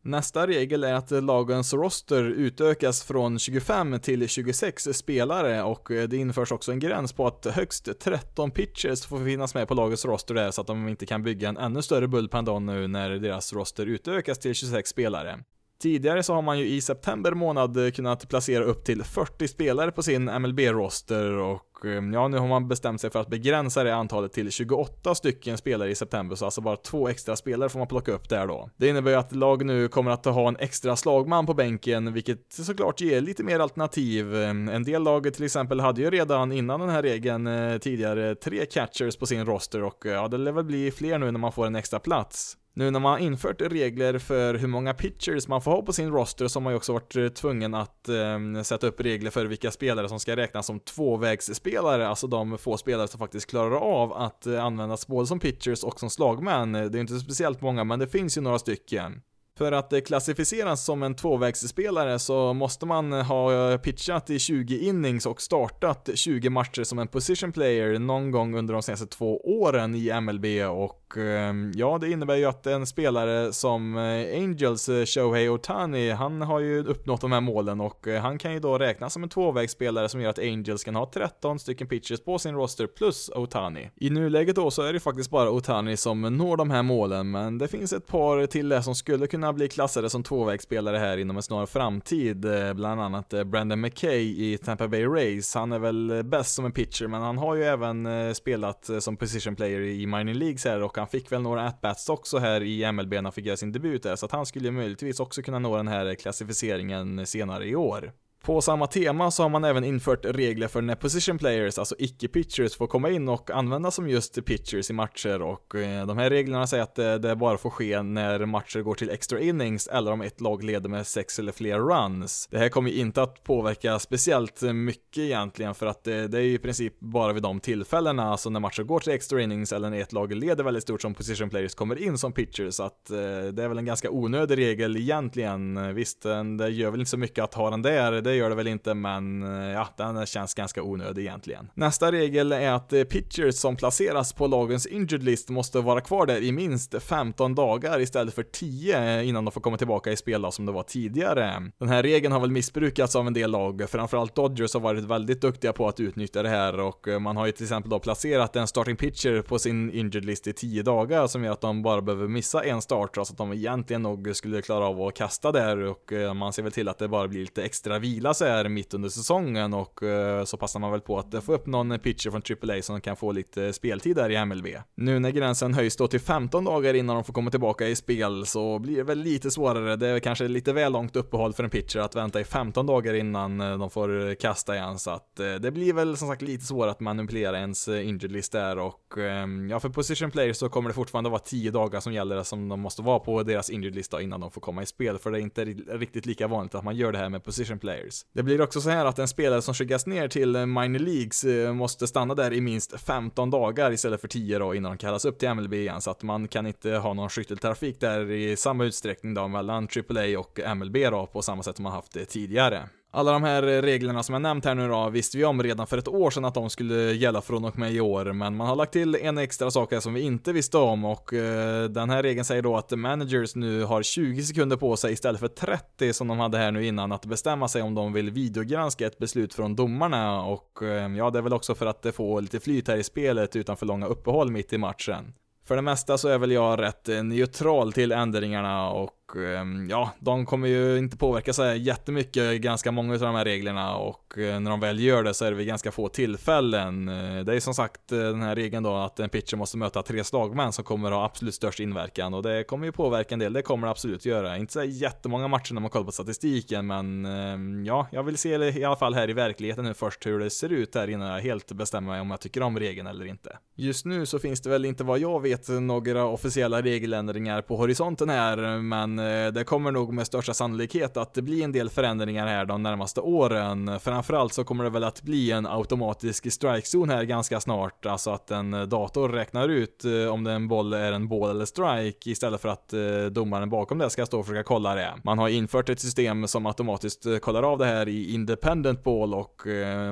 Nästa regel är att lagens roster utökas från 25 till 26 spelare och det införs också en gräns på att högst 13 pitchers får finnas med på lagets roster där så att de inte kan bygga en ännu större bullpen nu när deras roster utökas till 26 spelare. Tidigare så har man ju i september månad eh, kunnat placera upp till 40 spelare på sin MLB-roster och eh, ja, nu har man bestämt sig för att begränsa det antalet till 28 stycken spelare i september, så alltså bara två extra spelare får man plocka upp där då. Det innebär ju att lag nu kommer att ha en extra slagman på bänken, vilket såklart ger lite mer alternativ. Eh, en del lag till exempel hade ju redan innan den här regeln tidigare tre catchers på sin roster och ja, det lär väl bli fler nu när man får en extra plats. Nu när man har infört regler för hur många pitchers man får ha på sin roster så har man ju också varit eh, tvungen att eh, sätta upp regler för vilka spelare som ska räknas som tvåvägsspelare, alltså de få spelare som faktiskt klarar av att eh, användas både som pitchers och som slagmän. Eh, det är inte speciellt många, men det finns ju några stycken. För att eh, klassificeras som en tvåvägsspelare så måste man ha pitchat i 20 innings och startat 20 matcher som en position player någon gång under de senaste två åren i MLB och Ehm, ja, det innebär ju att en spelare som eh, Angels eh, Shohei Otani, han har ju uppnått de här målen och eh, han kan ju då räknas som en tvåvägsspelare som gör att Angels kan ha 13 stycken pitchers på sin roster plus Otani. I nuläget då så är det faktiskt bara Otani som når de här målen, men det finns ett par till där som skulle kunna bli klassade som tvåvägsspelare här inom en snar framtid. Bland annat Brandon McKay i Tampa Bay Rays. Han är väl bäst som en pitcher, men han har ju även spelat som position player i mining leagues här och han fick väl några at-bats också här i MLB när han fick göra sin debut där, så att han skulle möjligtvis också kunna nå den här eh, klassificeringen senare i år. På samma tema så har man även infört regler för när position players, alltså icke-pitchers, får komma in och användas som just pitchers i matcher och eh, de här reglerna säger att eh, det bara får ske när matcher går till extra innings eller om ett lag leder med sex eller fler runs. Det här kommer ju inte att påverka speciellt mycket egentligen för att eh, det, är ju i princip bara vid de tillfällena, alltså när matcher går till extra innings eller när ett lag leder väldigt stort som position players kommer in som pitchers, så att det är väl en ganska onödig regel egentligen. Visst, det gör väl inte så mycket att ha den där, det det gör det väl inte, men eh, ja, den känns ganska onödig egentligen. Nästa regel är att eh, pitchers som placeras på lagens injured list måste vara kvar där i minst 15 dagar istället för 10 eh, innan de får komma tillbaka i spel som det var tidigare. Den här regeln har väl missbrukats av en del lag, framförallt Dodgers har varit väldigt duktiga på att utnyttja det här och man har ju till exempel då placerat en starting pitcher på sin injured list i 10 dagar som gör att de bara behöver missa en start trots att de egentligen nog skulle klara av att kasta där och man ser väl till att det bara blir lite extra vila vila sig här mitt under säsongen och eh, så passar man väl på att få upp någon pitcher från AAA som kan få lite speltid där i MLB. Nu när gränsen höjs då till 15 dagar innan de får komma tillbaka i spel så blir det väl lite svårare. Det är kanske lite väl långt uppehåll för en pitcher att vänta i 15 dagar innan eh, de får eh, kasta igen så att det blir väl som sagt lite svårare att manipulera ens injured list där och ehm, ja, för position players så kommer det fortfarande vara 10 dagar som gäller som de måste vara på deras injured lista innan de får komma i spel för det är inte riktigt lika vanligt att man gör det här med position players. Warriors. Det blir också så här att en spelare som skickas ner till minor leagues eh, måste stanna där i minst 15 dagar istället för 10 då innan de kallas upp till MLB igen, så att man kan inte ha någon skytteltrafik där i samma utsträckning då mellan AAA och MLB då på samma sätt som man haft det tidigare. Alla de här eh, reglerna som jag nämnt här nu då visste vi om redan för ett år sedan att de skulle gälla från och med i år, men man har lagt till en extra sak här som vi inte visste om och eh, den här regeln säger då att managers nu har 20 sekunder på sig istället för 30 som de hade här nu innan att bestämma sig om de vill videogranska ett beslut från domarna och eh, ja, det är väl också för att få lite flyt här i spelet utan för långa uppehåll mitt i matchen. För det mesta så är väl jag rätt eh, neutral till ändringarna och Ehm, ja, de kommer ju inte påverka sig jättemycket, ganska många av de här reglerna och eh, när de väl gör det så är det vid ganska få tillfällen. Eh, det är som sagt eh, den här regeln då att en pitcher måste möta tre slagmän som kommer ha absolut störst inverkan och det kommer ju påverka en del, det kommer det absolut göra. Inte så jättemånga matcher när man kollar på statistiken men ehm, ja, jag vill se i alla fall här i verkligheten nu först hur det ser ut här innan jag helt bestämmer mig om jag tycker om regeln eller inte. Just nu så finns det väl inte vad jag vet några officiella regeländringar på horisonten här, men Eh, det kommer nog med största sannolikhet att det blir en del förändringar här de närmaste åren. Framförallt så kommer det väl att bli en automatisk strikezon här ganska snart, alltså att en dator räknar ut eh, om en boll är en ball eller strike istället för att eh, domaren bakom det ska stå och försöka kolla det. Man har infört ett system som automatiskt eh, kollar av det här i independent ball och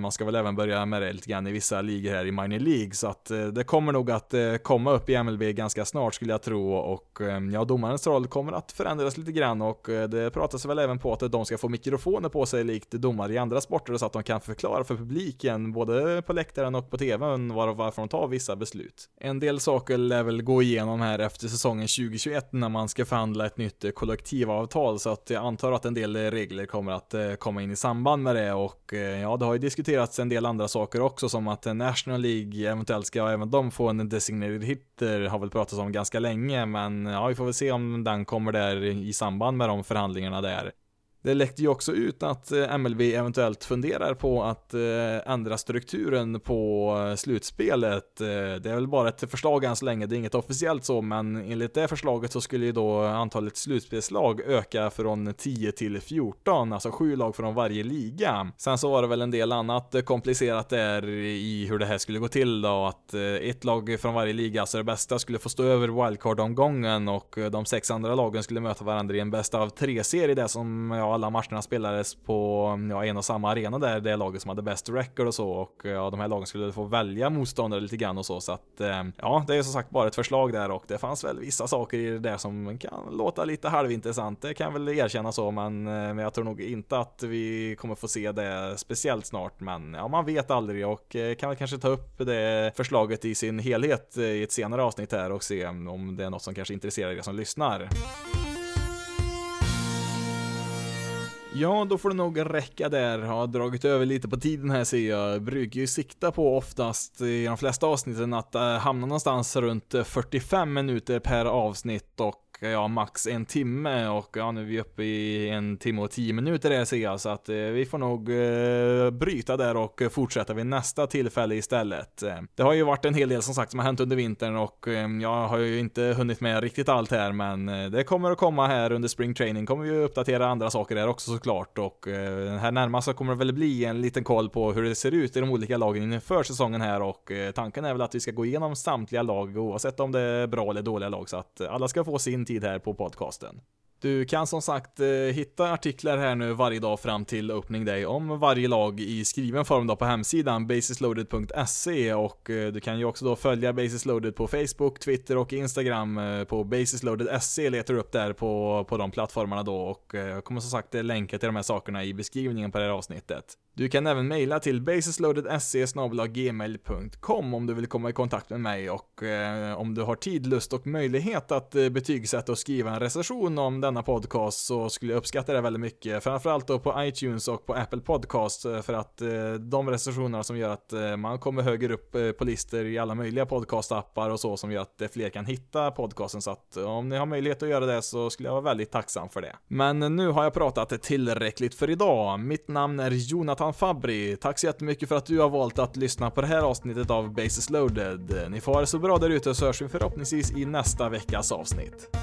man ska väl även börja med det lite grann i vissa ligor här i minor League, så att det kommer nog att komma upp i MLB ganska snart skulle jag tro och ja, domarens roll kommer att förändras lite grann och eh, det pratas väl även på att de ska få mikrofoner på sig likt domare i andra sporter så att de kan förklara för publiken både på läktaren och på tvn var, varför de tar vissa beslut. En del saker lär väl gå igenom här efter säsongen 2021 när man ska förhandla ett nytt eh, kollektivavtal så att jag antar att en del regler kommer att eh, komma in i samband med det och ja, det har ju diskuterats en del andra saker också som att National League eventuellt ska även de få en designated hitter har väl pratats om ganska länge men ja, vi får väl se om den kommer där i samband med de förhandlingarna där. Det läckte ju också ut att eh, MLB eventuellt funderar på att eh, ändra strukturen på eh, slutspelet. Det är väl bara ett förslag än så länge, det är inget officiellt så, men enligt det förslaget så skulle ju då antalet slutspelslag öka från 10 till 14, alltså 7 lag från varje liga. Sen så var det väl en del annat komplicerat där i hur det här skulle gå till då, att ett lag från varje liga, alltså det bästa, skulle få stå över wildcard-omgången och de sex andra lagen skulle möta varandra i en bästa av tre-serie, det som ja, alla matcherna spelades på ja, en och samma arena där, det laget som hade bäst record och så och ja, de här lagen skulle få välja motståndare lite grann och så så att eh, ja, det är som sagt bara ett förslag där och det fanns väl vissa saker i det där som kan låta lite halvintressant, det kan jag väl erkänna så, men, eh, men jag tror nog inte att vi kommer få se det speciellt snart, men ja, man vet aldrig och eh, kan väl kanske ta upp det förslaget i sin helhet i ett senare avsnitt här och se om det är något som kanske intresserar er som lyssnar. Ja, då får det nog räcka där. Har dragit över lite på tiden här ser jag. brukar ju sikta på oftast i de flesta avsnitten att eh, hamna någonstans runt eh, 45 minuter per avsnitt och ja, max en timme och ja, nu är vi uppe i en timme och tio minuter där ser jag, så att eh, vi får nog eh, bryta där och fortsätta vid nästa tillfälle istället. Det har ju varit en hel del som sagt som har hänt under vintern och eh, jag har ju inte hunnit med riktigt allt här, men eh, det kommer att komma här under spring training, kommer vi uppdatera andra saker där också såklart och eh, här närmast så kommer det väl bli en liten koll på hur det ser ut i de olika lagen inför säsongen här och eh, tanken är väl att vi ska gå igenom samtliga lag oavsett om det är bra eller dåliga lag så att alla ska få sin tid här på podcasten. Du kan som sagt eh, hitta artiklar här nu varje dag fram till opening day om varje lag i skriven form då på hemsidan basisloaded.se och eh, du kan ju också då följa Basisloaded på Facebook, Twitter och Instagram eh, på basisloaded.se letar du upp där på, på de plattformarna då och jag kommer som sagt länka till de här sakerna i beskrivningen på det här avsnittet. Du kan även mejla till basisloaded.se gmail.com om du vill komma i kontakt med mig och eh, om du har tid, lust och möjlighet att eh, betygsätta och skriva en recension om denna podcast så skulle jag uppskatta det väldigt mycket. Framförallt då på iTunes och på Apple Podcast eh, för att eh, de recensionerna som gör att eh, man kommer högre upp eh, på listor i alla möjliga podcastappar och så som gör att eh, fler kan hitta podcasten så att om ni har möjlighet att göra det så skulle jag vara väldigt tacksam för det. Men nu har jag pratat tillräckligt för idag. Mitt namn är Jonathan Jonathan Fabri. Tack så jättemycket för att du har valt att lyssna på det här avsnittet av Basis loaded. Ni får ha det så bra där ute så hörs vi förhoppningsvis i nästa veckas avsnitt.